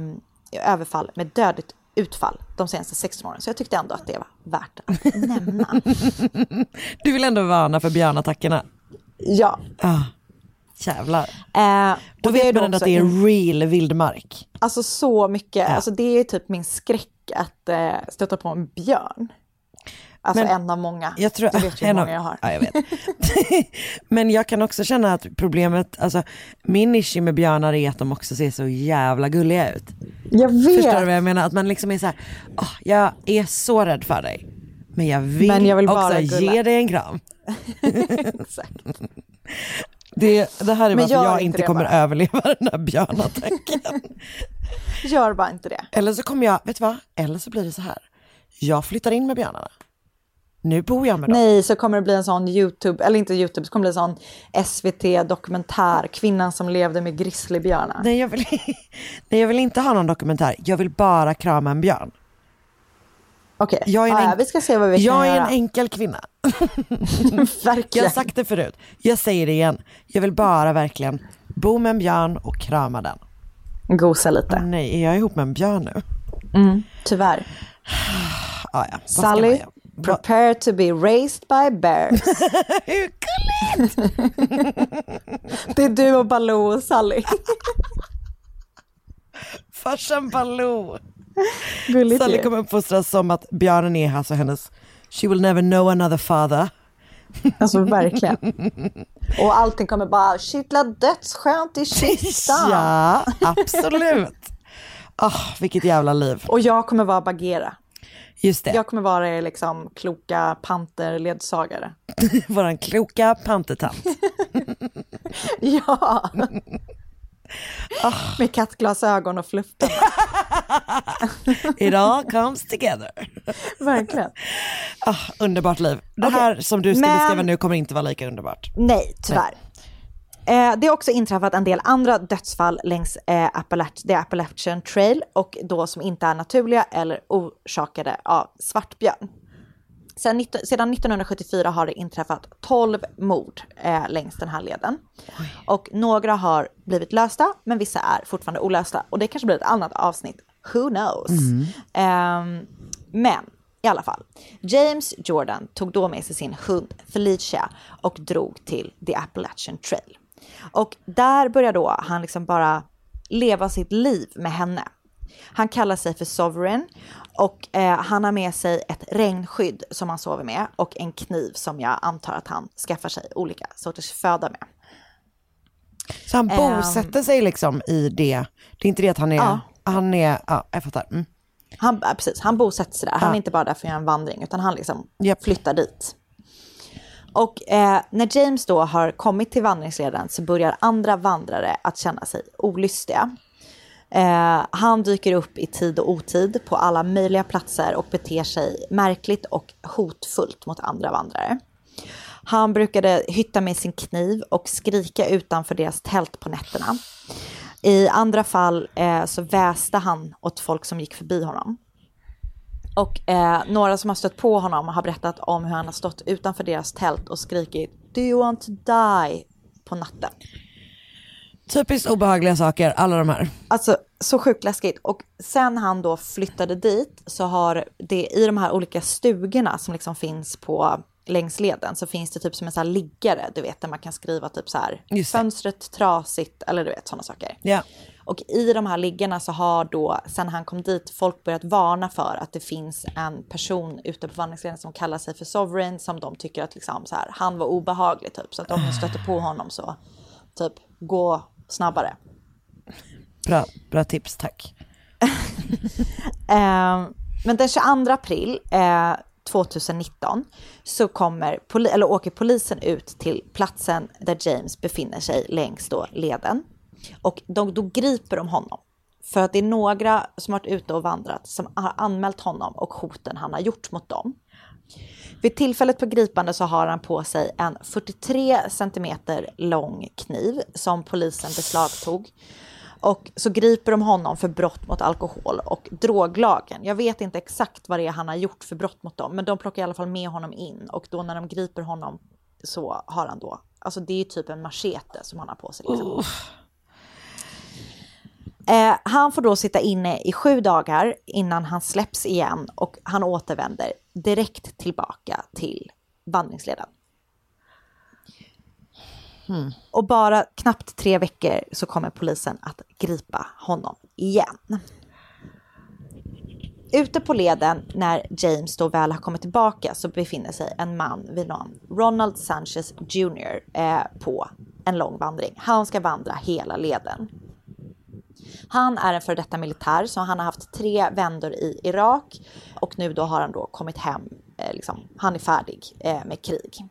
överfall med dödligt utfall de senaste 16 åren. Så jag tyckte ändå att det var värt att nämna. <laughs> Du vill ändå varna för björnattackerna? Ja. Ah, jävlar. Eh, Då vet man ändå att det är real vildmark. Alltså så mycket, alltså det är typ min skräck att eh, stöta på en björn. Alltså Men en av många. Jag tror, du vet ju hur <laughs> en av- många jag har. Ja, jag vet. <laughs> Men jag kan också känna att problemet, alltså min issue med björnar är att de också ser så jävla gulliga ut. Jag vet. Förstår du vad jag menar? Att man liksom är så här, "Åh, jag är så rädd för dig. Men jag vill, Men jag vill också bara gulla." ge dig en kram. <laughs> Exakt. Det, det här är varför gör jag inte kommer bara. överleva den här björnattacken. <laughs> Gör bara inte det. Eller så kommer jag, vet du vad? Eller så blir det så här. Jag flyttar in med björnarna. Nu bor jag med dem. Nej, så kommer det bli en sån YouTube, eller inte YouTube, så kommer det bli en sån SVT-dokumentär, kvinnan som levde med grizzlybjörnar. Nej jag, vill, <laughs> nej, jag vill inte ha någon dokumentär. Jag vill bara krama en björn. Okej, Jag är en ja, ja, vi ska se vad vi Jag kan är göra. en enkel kvinna. Verkligen. <laughs> Jag har sagt det förut. Jag säger det igen. Jag vill bara verkligen bo med en björn och krama den. Gosa lite. Nej, är jag ihop med en björn nu? Mm, tyvärr. Ah, <sighs> ja. Sally, prepare to be raised by bears. <laughs> Hur gulligt! <laughs> det är du och Baloo och Sally. Farsan Baloo. <laughs> Gulligt Sally kommer uppfostras som att björnen är alltså hennes She will never know another father. <laughs> Alltså verkligen. <laughs> Och allting kommer bara kittla dödsskönt i kistan. Ja, absolut. Ah, vilket jävla liv. Och jag kommer vara Bagheera. Just det, Jag kommer vara er liksom kloka panterledsagare. våran kloka pantertant. Ja. Med kattglasögon och fluffpenna. <laughs> It all comes together. Verkligen. Ah, underbart liv. Det Okej, här som du ska men- beskriva nu kommer inte vara lika underbart. Nej, tyvärr. Eh, det har också inträffat en del andra dödsfall längs eh, Appalach- the Appalachian Trail och då som inte är naturliga eller orsakade av svartbjörn. Sedan, 19, sedan 1974 har det inträffat 12 mord eh, längs den här leden. Och några har blivit lösta, men vissa är fortfarande olösta. Och det kanske blir ett annat avsnitt. Who knows? Ehm, men i alla fall, James Jordan tog då med sig sin hund Felicia och drog till The Appalachian Trail. Och där började då han liksom bara leva sitt liv med henne. Han kallar sig för Sovereign och eh, han har med sig ett regnskydd som han sover med och en kniv som jag antar att han skaffar sig olika sorters föda med. Så han Ehm. bosätter sig liksom i det. Det är inte det att han är, Ja. han är, ja jag fattar. Mm. Han, precis, han bosätter sig där. Han Ja. är inte bara där för att göra en vandring, utan han liksom Japp. flyttar dit. Och eh, när James då har kommit till vandringsleden så börjar andra vandrare att känna sig olystiga. Eh, han dyker upp i tid och otid på alla möjliga platser och beter sig märkligt och hotfullt mot andra vandrare. Han brukade hytta med sin kniv och skrika utanför deras tält på nätterna. I andra fall eh, så väste han åt folk som gick förbi honom. Och eh, några som har stött på honom har berättat om hur han har stått utanför deras tält och skrikit Do you want to die? på natten. Typiskt obehagliga saker, alla de här. Alltså så sjukt läskigt. Och sen han då flyttade dit så har det i de här olika stugorna som liksom finns på längs leden så finns det typ som en sån här liggare, du vet, där man kan skriva typ så här fönstret trasigt eller du vet sådana saker. Ja. Och i de här liggarna så har då, sen han kom dit, folk börjat varna för att det finns en person ute på vandringsleden som kallar sig för Sovereign som de tycker att liksom så här, han var obehaglig typ. Så att om ni stöter på honom så typ gå snabbare. Bra, bra tips, tack. <laughs> Eh, men den 22 april eh, 2019 så kommer, poli- eller åker polisen ut till platsen där James befinner sig längs då leden. Och de, då griper de honom. För att det är några som har varit ute och vandrat som har anmält honom och hoten han har gjort mot dem. Vid tillfället på gripande så har han på sig en 43 centimeter lång kniv som polisen beslagtog. Och så griper de honom för brott mot alkohol och droglagen. Jag vet inte exakt vad det är han har gjort för brott mot dem, men de plockar i alla fall med honom in och då när de griper honom så har han då, alltså det är typ en machete som han har på sig. Liksom. Eh, han får då sitta inne i sju dagar innan han släpps igen och han återvänder direkt tillbaka till vandringsleden. Hmm. Och bara knappt tre veckor så kommer polisen att gripa honom igen. Ute på leden när James då väl har kommit tillbaka så befinner sig en man vid namn Ronald Sanchez Jr. Eh, på en lång vandring. Han ska vandra hela leden. Han är en före detta militär så han har haft tre vändor i Irak och nu då har han då kommit hem. Eh, liksom, han är färdig eh, med krig.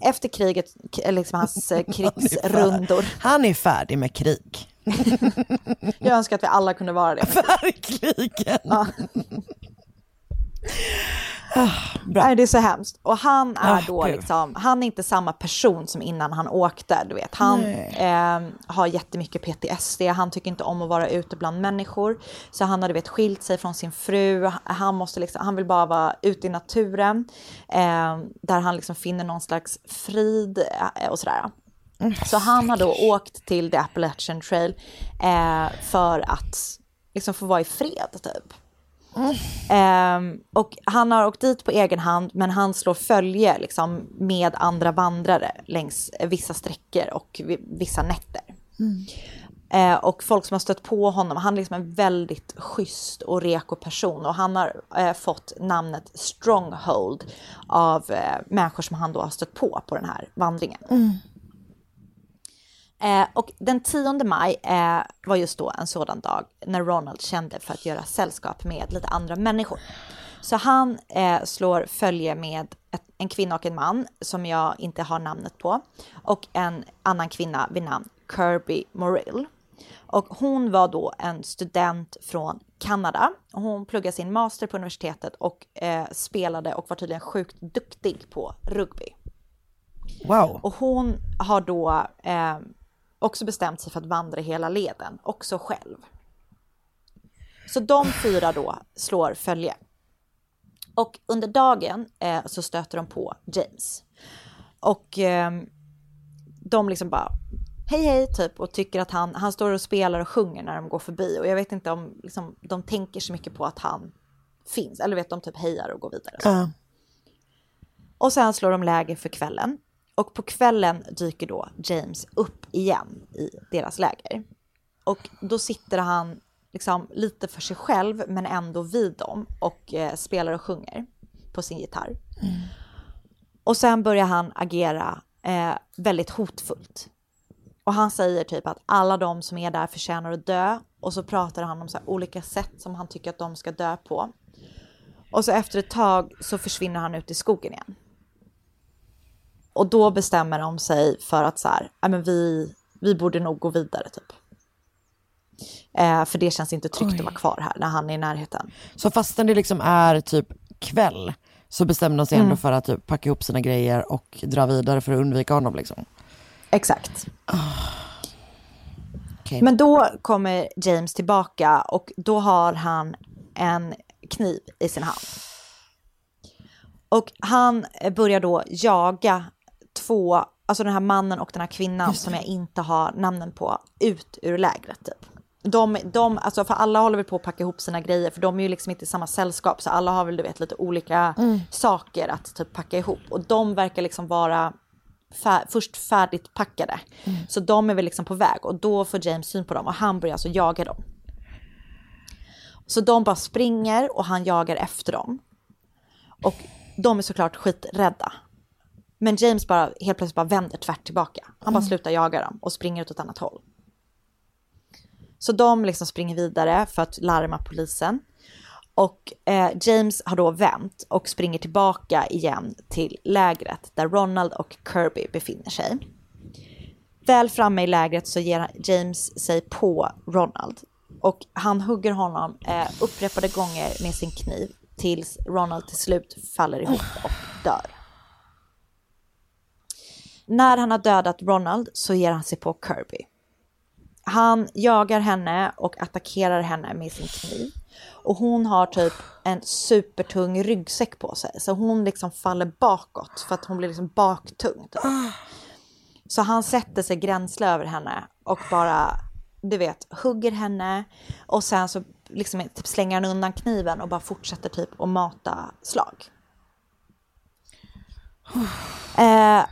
Efter kriget, liksom hans eh, <laughs> krigsrundor. Han är färdig med krig. <laughs> Jag önskar att vi alla kunde vara det. <laughs> Verkligen. Ja. Bra. Nej, det är så hemskt. Och han är Ah, då gud. liksom, han är inte samma person som innan han åkte. Du vet. Han eh, har jättemycket PTSD, han tycker inte om att vara ute bland människor. Så han har du vet, skilt sig från sin fru, han, måste liksom, han vill bara vara ute i naturen. Eh, där han liksom finner någon slags frid eh, och sådär. Så han har då åkt till The Appalachian Trail eh, för att liksom få vara i fred typ. Ehm, och han har åkt dit på egen hand men han slår följe liksom, med andra vandrare längs eh, vissa sträckor och vi- vissa nätter. Eh, och folk som har stött på honom, han är liksom en väldigt schysst och reko person och han har eh, fått namnet Stronghold av eh, människor som han då har stött på på den här vandringen. Eh, och den 10 maj eh, var just då en sådan dag när Ronald kände för att göra sällskap med lite andra människor. Så han eh, slår följe med ett, en kvinna och en man som jag inte har namnet på och en annan kvinna vid namn Kirby Morrill. Och hon var då en student från Kanada. Hon pluggade sin master på universitetet och eh, spelade och var tydligen sjukt duktig på rugby. Wow. Och hon har då eh, också bestämt sig för att vandra hela leden, också själv. Så de fyra då slår följe. Och under dagen eh, så stöter de på James. Och eh, de liksom bara hej hej typ och tycker att han, han står och spelar och sjunger när de går förbi. Och jag vet inte om liksom, de tänker så mycket på att han finns. Eller vet de typ hejar och går vidare. Ja. Och sen slår de läger för kvällen. Och på kvällen dyker då James upp igen i deras läger. Och då sitter han liksom lite för sig själv men ändå vid dem och eh, spelar och sjunger på sin gitarr. Och sen börjar han agera eh, väldigt hotfullt. Och han säger typ att alla de som är där förtjänar att dö. Och så pratar han om så här olika sätt som han tycker att de ska dö på. Och så efter ett tag så försvinner han ut i skogen igen. Och då bestämmer de sig för att så här, "Ja, men vi, vi borde nog gå vidare typ. Eh, för det känns inte tryggt Oj. att vara kvar här när han är i närheten. Så fastän det liksom är typ kväll så bestämde de sig ändå Mm. för att typ packa ihop sina grejer och dra vidare för att undvika honom liksom. Exakt. Okej. Men då kommer James tillbaka och då har han en kniv i sin hand. Och han börjar då jaga två, alltså den här mannen och den här kvinnan som jag inte har namnen på, ut ur lägret typ. De, de, alltså för alla håller väl på att packa ihop sina grejer för de är ju liksom inte i samma sällskap så alla har väl du vet lite olika Mm. saker att typ packa ihop och de verkar liksom vara fär, först färdigt packade. Så de är väl liksom på väg och då får James syn på dem och han börjar alltså jaga dem. Så de bara springer och han jagar efter dem. Och de är såklart skiträdda. Men James bara helt plötsligt bara vänder tvärt tillbaka. Han bara Mm. slutar jaga dem och springer åt ett annat håll. Så de liksom springer vidare för att larma polisen. Och eh, James har då vänt och springer tillbaka igen till lägret där Ronald och Kirby befinner sig. Väl framme i lägret så ger James sig på Ronald och han hugger honom eh, upprepade gånger med sin kniv tills Ronald till slut faller ihop och dör. När han har dödat Ronald så ger han sig på Kirby. Han jagar henne och attackerar henne med sin kniv. Och hon har typ en supertung ryggsäck på sig. Så hon liksom faller bakåt för att hon blir liksom baktung. Typ. Så han sätter sig gränsle över henne och bara, du vet, hugger henne. Och sen så liksom typ slänger han undan kniven och bara fortsätter typ att mata slag. Eh,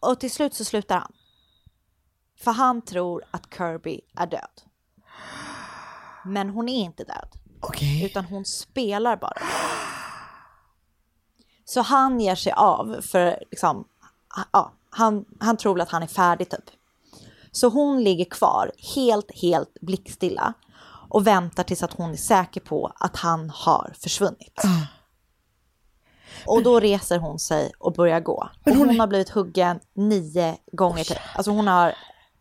och till slut så slutar han. För han tror att Kirby är död. Men hon är inte död. Utan hon spelar bara. Så han ger sig av för liksom, ja, han, han tror väl att han är färdig typ. Så hon ligger kvar helt, helt blickstilla och väntar tills att hon är säker på att han har försvunnit. Och då reser hon sig och börjar gå. Och hon, har blivit huggen nio gånger till. Alltså hon har,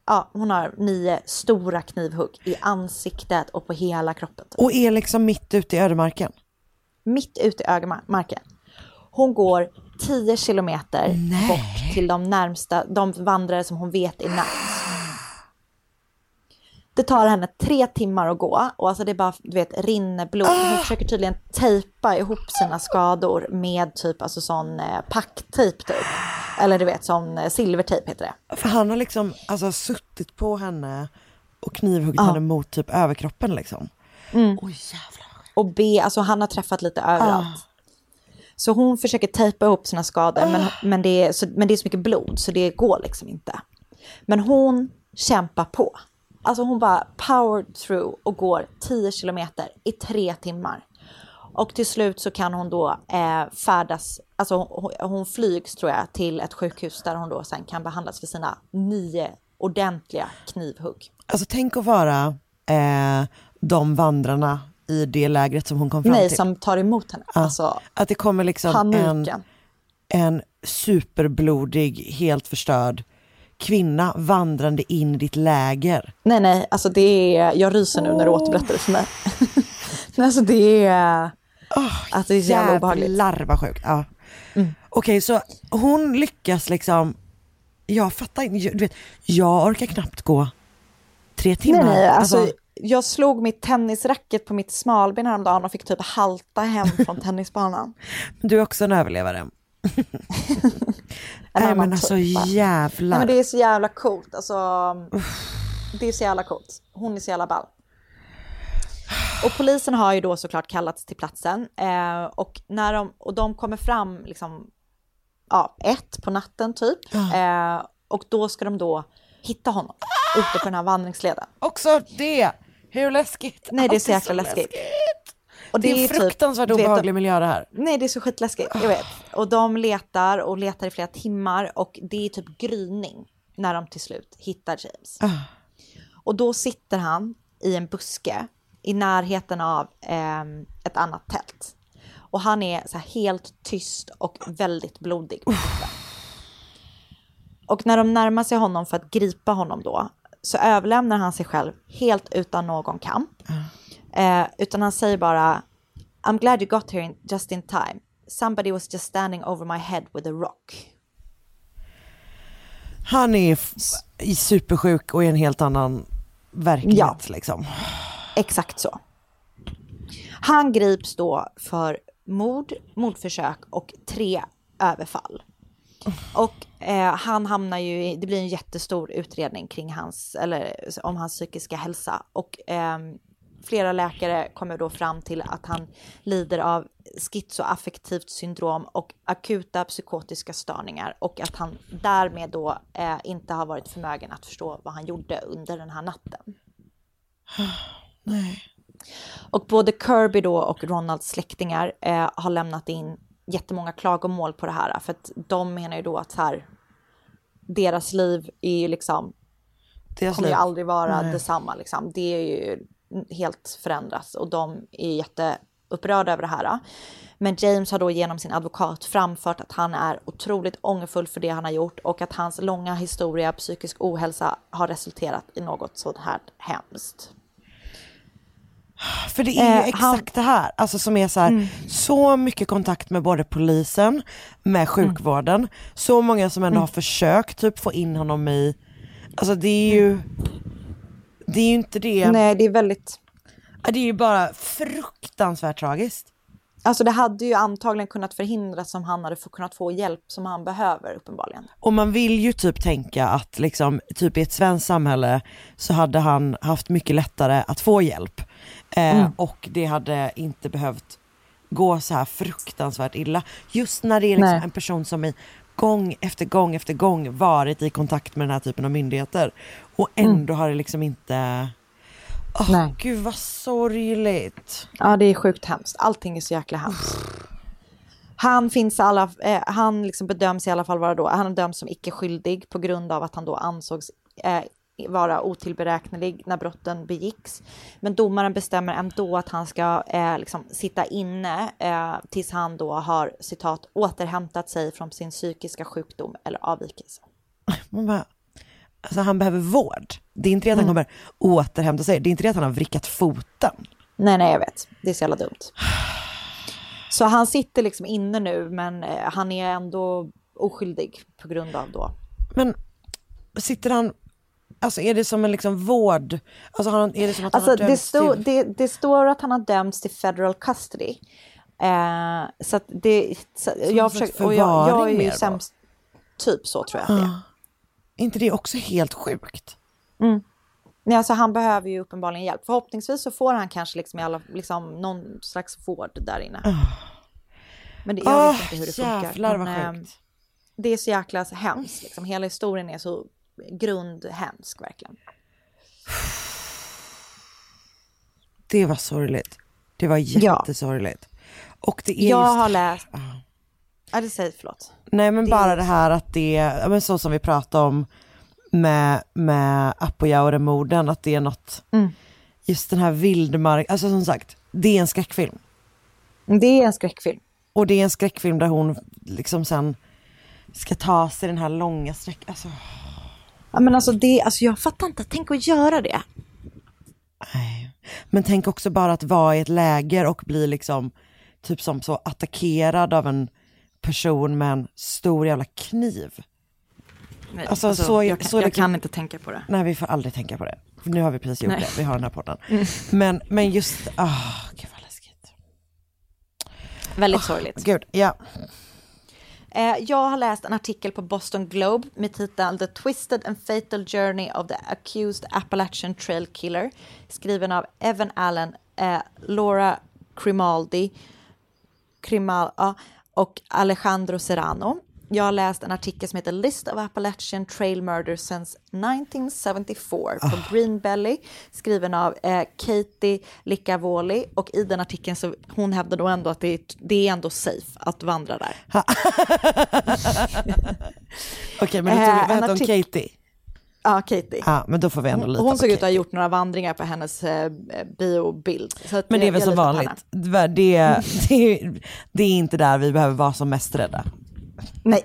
ja, hon har nio stora knivhugg i ansiktet och på hela kroppen. typ. Och är liksom mitt ute i ödemarken. Mitt ute i ödemarken. Hon går 10 kilometer bort till de närmsta, de vandrare som hon vet är närmast. Det tar henne tre timmar att gå och alltså det är bara, du vet, rinner blod. Hon försöker tydligen tejpa ihop sina skador med typ alltså sån eh, packtejp typ. Eller du vet sån eh, silvertejp heter det. För han har liksom alltså suttit på henne och knivhuggit Ja. henne mot typ överkroppen liksom. Mm. Och B, alltså han har träffat lite överallt. Så hon försöker tejpa ihop sina skador men, men, det är, så, men det är så mycket blod så det går liksom inte. Men hon kämpar på. Alltså hon bara power through och går 10 kilometer i tre timmar. Och till slut så kan hon då eh, färdas, alltså hon, hon flygs tror jag till ett sjukhus där hon då sen kan behandlas för sina nio ordentliga knivhugg. Alltså tänk att vara eh, de vandrarna i det lägret som hon kom fram Nej, till. som tar emot henne. Ja. Alltså, Att det kommer liksom en, en superblodig, helt förstörd kvinna vandrande in i ditt läger. Nej, nej, alltså det är, jag ryser nu när du återberättar det för mig. <laughs> Nej, alltså det är, alltså det är så jävla obehagligt. Jävlar vad sjukt. Ja. Okej, så hon lyckas liksom, jag fattar inte, du vet, jag orkar knappt gå tre timmar. Nej, nej, alltså, jag slog mitt tennisracket på mitt smalben häromdagen och fick typ halta hem från <laughs> tennisbanan. Du är också en överlevare. <laughs> Nej men alltså typ, jävlar. Nej, men det är så jävla coolt, alltså. Det är så jävla coolt. Hon är så jävla ball. Och polisen har ju då såklart kallats till platsen eh, och när de, och de kommer fram liksom, ja, ett på natten typ. Eh, och då ska de då hitta honom ute på den här vandringsleden. Också det, hur läskigt? Nej, det är så jäkla läskigt. Och Det är en typ, fruktansvärt vet, obehaglig miljö det här. Nej, det är så skitläskigt, jag vet. Och de letar och letar i flera timmar och det är typ gryning när de till slut hittar James. Ah. Och då sitter han i en buske i närheten av ehm, ett annat tält. Och han är så här helt tyst och väldigt blodig. Och när de närmar sig honom för att gripa honom då så överlämnar han sig själv helt utan någon kamp. Eh, utan han säger bara I'm glad you got here in, just in time. Somebody was just standing over my head with a rock. Han är i supersjuk och i en helt annan verklighet liksom. Exakt så. Han grips då för mord, mordförsök och tre överfall. Och eh, han hamnar ju i, det blir en jättestor utredning kring hans, eller om hans psykiska hälsa. Och ehm, flera läkare kommer då fram till att han lider av schizoaffektivt syndrom och akuta psykotiska störningar och att han därmed då eh, inte har varit förmögen att förstå vad han gjorde under den här natten. <sighs> Nej. Och både Kirby då och Ronalds släktingar eh, har lämnat in jättemånga klagomål på det här för att de menar ju då att här, deras liv är ju liksom Deras kommer ju aldrig vara Nej. detsamma liksom. Det är ju helt förändras och de är jätteupprörda över det här. Men James har då genom sin advokat framfört att han är otroligt ångerfull för det han har gjort och att hans långa historia psykisk ohälsa har resulterat i något sånt här hemskt. För det är ju Eh, exakt han- det här, alltså som är så här, Mm. så mycket kontakt med både polisen, med sjukvården, så många som ändå Mm. har försökt typ få in honom i, alltså det är ju, det är ju inte det. Nej, det är väldigt... Det är ju bara fruktansvärt tragiskt. Alltså det hade ju antagligen kunnat förhindras om han hade kunnat få hjälp som han behöver uppenbarligen. Och man vill ju typ tänka att liksom, typ i ett svenskt samhälle så hade han haft mycket lättare att få hjälp. Eh, Mm. Och det hade inte behövt gå så här fruktansvärt illa. Just när det är liksom en person som i gång efter gång efter gång varit i kontakt med den här typen av myndigheter. Och ändå har det liksom inte... Åh Nej. gud vad sorgligt. Ja, det är sjukt hemskt. Allting är så jäkla hemskt. Han finns alla, eh, han liksom bedöms i alla fall vara då, han döms som icke skyldig på grund av att han då ansågs eh, vara otillberäknelig när brotten begicks. Men domaren bestämmer ändå att han ska eh, liksom sitta inne eh, tills han då har citat återhämtat sig från sin psykiska sjukdom eller avvikelse. Man bara, alltså han behöver vård. Det är inte det att han Mm. kommer återhämta sig, det är inte det att han har vrickat foten. Nej, nej, jag vet. Det är så jävla dumt. Så han sitter liksom inne nu, men eh, han är ändå oskyldig på grund av då. Men sitter han, alltså är det som en liksom vård, alltså har han, är det som att Alltså, han har det, till... det, det står att han har dömts till federal custody. Eh, så att det, så, Som jag, försöker, och jag, jag är ju mer då? sämst, typ så tror jag att det är. Ah. Inte det också helt sjukt? Mm. Nej, alltså han behöver ju uppenbarligen hjälp. Förhoppningsvis så får han kanske liksom, i alla, liksom någon slags vård där inne. Men det, jag Ah, vet inte hur det funkar. jävlar vad Men, sjukt. eh, Det är så jäkla hemskt. Liksom. Hela historien är så grundhemsk verkligen. Det var sorgligt. Det var Ja. jättesorgligt. Och det är Jag just... har läst... Ja, det säger förlåt. Nej men det bara är- det här att det, ja, men så som vi pratade om med, med Apojaure-morden, att det är något, Mm. just den här vildmark, alltså som sagt, det är en skräckfilm. Det är en skräckfilm. Och det är en skräckfilm där hon liksom sen ska ta sig den här långa sträckan, alltså Ja, men alltså, det, alltså jag fattar inte. Tänk att göra det. Men tänk också bara att vara i ett läger och bli liksom typ som så attackerad av en person med en stor jävla kniv. Nej, Alltså, alltså, så- jag, kan, så jag kan inte tänka på det. Nej vi får aldrig tänka på det. För nu har vi precis gjort Nej. det, vi har den här podden. Mm. Men, men just, ah, gud vad läskigt. Väldigt sorgligt. Gud, ja. Eh, jag har läst en artikel på Boston Globe med titeln The Twisted and Fatal Journey of the Accused Appalachian Trail Killer skriven av Evan Allen, eh, Laura Crimaldi Crimal, ja, och Alejandro Serrano. Jag har läst en artikel som heter List of Appalachian Trail Murders since 1974 på Green Belly skriven av eh, Katie Licavoli och i den artikeln så hon hävdar då ändå att det är, det är ändå safe att vandra där. <laughs> Okej men då Eh, vad hette hon, Katie? Ja, Katie. Ja men då får vi ändå Hon, lita hon såg ut att ha gjort några vandringar på hennes eh, biobild. Men det är väl som vanligt, det, det, det är inte där vi behöver vara som mest rädda. Nej.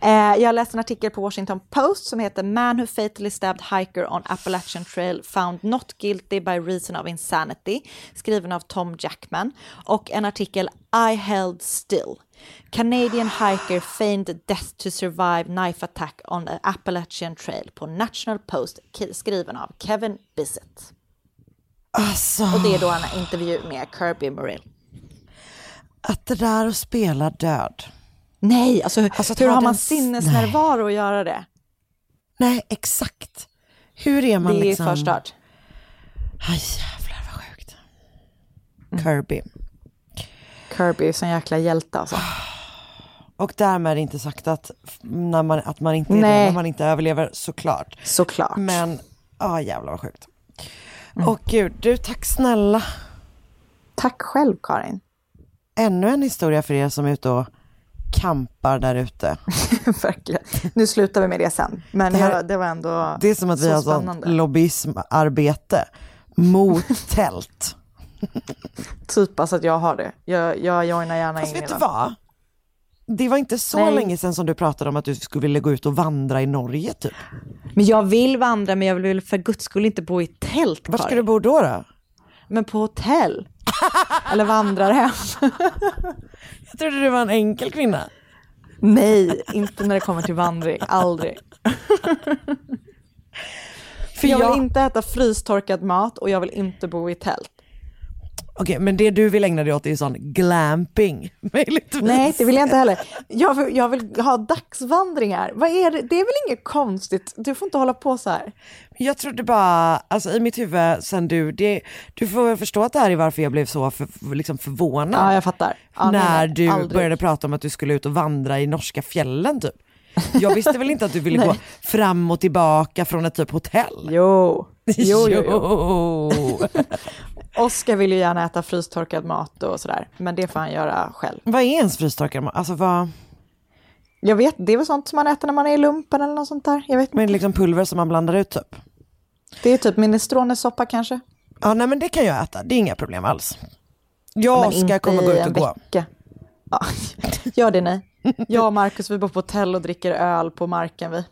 Eh, jag läste en artikel på Washington Post som heter Man who fatally stabbed hiker on Appalachian Trail found not guilty by reason of insanity, skriven av Tom Jackman. Och en artikel I held still. Canadian hiker feigned death to survive knife attack on the Appalachian Trail på National Post, skriven av Kevin Bissett. Alltså, Och det är då har intervju med Kirby Morell. att det där att spela död. Nej, alltså, Alltså, hur ha har man den- sinnesnärvaro att göra det? Nej, exakt. Hur är man det är liksom... förstört. Aj, jävlar vad sjukt. Kirby. Kirby är sån jäkla hjälte alltså. Och därmed inte sagt att, när man, att man inte Nej. när man inte överlever, såklart. Såklart. Men, ja jävlar vad sjukt. Och gud, du tack snälla. Tack själv Karin. Ännu en historia för er som är ute och kampar där ute. <laughs> Verkligen. Nu slutar vi med det sen. Men Det här- jag, det var ändå Det är som att vi har sånt lobbyismarbete mot <laughs> tält. Typ alltså att jag har det. Jag, jag joinar gärna Fast in vet i du det. vad? Det var inte så Nej. länge sedan som du pratade om att du skulle vilja gå ut och vandra i Norge typ. Men jag vill vandra men jag vill för guds skull inte bo i tält Var ska du bo då? då? Men på hotell. <laughs> Eller vandrarhem. <laughs> Jag trodde du var en enkel kvinna. Nej, inte när det kommer till vandring. Aldrig. <laughs> För jag vill inte äta frystorkad mat och jag vill inte bo i tält. Okej, men det du vill ägna dig åt är sån glamping. Möjligtvis. Nej, det vill jag inte heller. Jag vill, jag vill ha dagsvandringar. Vad är det? det är väl inget konstigt? Du får inte hålla på så här. Jag trodde bara, alltså i mitt huvud sen du, det, du får väl förstå att det här är varför jag blev så för, liksom förvånad. Ja, jag fattar. Ja, när nej, du aldrig. började prata om att du skulle ut och vandra i norska fjällen typ. <laughs> Jag visste väl inte att du ville gå fram och tillbaka från ett typ hotell? Jo, <laughs> jo, jo. jo. <laughs> Oskar vill ju gärna äta frystorkad mat och sådär. Men det får han göra själv. vad är ens frystorkad mat? Alltså vad, Jag vet, det är väl sånt som man äter när man är i lumpen eller något sånt där. Jag vet inte. med liksom pulver som man blandar ut typ? Det är typ minestronesoppa kanske. Ja nej men det kan jag äta, det är inga problem alls. Jag ska komma och gå ut och gå. vecka. Ja, <laughs> gör det nej. Jag och Markus vi bor på hotell och dricker öl på marken vi.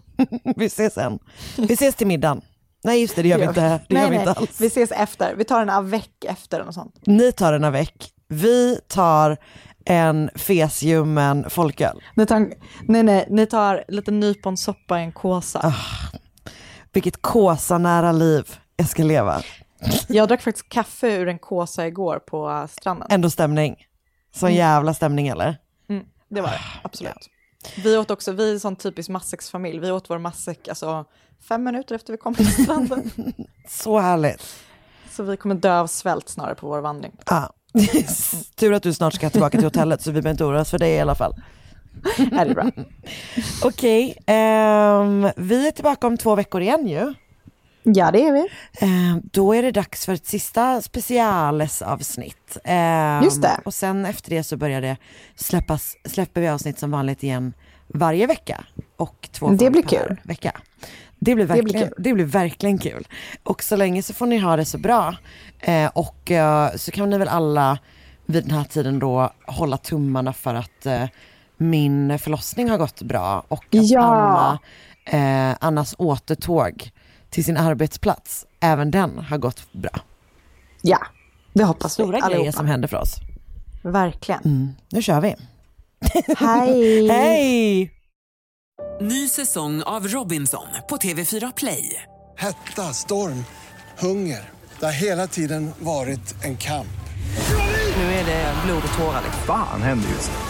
<laughs> Vi ses sen. Vi ses till middagen. Nej just det, det gör vi inte. Det nej, gör vi inte alls. Vi ses efter. Vi tar en avec efter och sånt. Ni tar en avec, vi tar en fesljummen folköl. Ni tar, nej, nej, ni tar lite nyponsoppa i en kåsa. Ah. Vilket kåsa-nära liv jag ska leva. Jag drack faktiskt kaffe ur en kåsa igår på stranden. Ändå stämning. Sån Mm. jävla stämning eller? Mm, det var det, absolut. Vi åt också, vi är en sån typisk matsäcksfamilj, vi åt vår matsäck alltså fem minuter efter vi kom till stranden. <laughs> Så härligt. Så vi kommer dö av svält snarare på vår vandring. Ja. <laughs> Tur att du snart ska tillbaka till hotellet så vi behöver inte oroa oss för dig i alla fall. Är det bra? <laughs> Okej, ehm, vi är tillbaka om två veckor igen ju. Ja, det är vi. Ehm, då är det dags för ett sista specialesavsnitt. Ehm, Just det. Och sen efter det så börjar det släppas, släpper vi avsnitt som vanligt igen varje vecka. Och två Det blir kul. vecka. Det blir, Det blir verkligen, det blir, kul. verkligen kul. Och så länge så får ni ha det så bra. Eh, och eh, så kan ni väl alla vid den här tiden då hålla tummarna för att eh, min förlossning har gått bra och att Ja. Anna, eh, Annas återtåg till sin arbetsplats, även den har gått bra. Ja, det hoppas Stora vi grejer allihopa. som händer för oss. Verkligen. Mm, nu kör vi. Hej! <laughs> Hej! Ny säsong av Robinson på TV4 Play. Hetta, storm, hunger. Det har hela tiden varit en kamp. Nu är det blod och tårar. Fan händer just nu.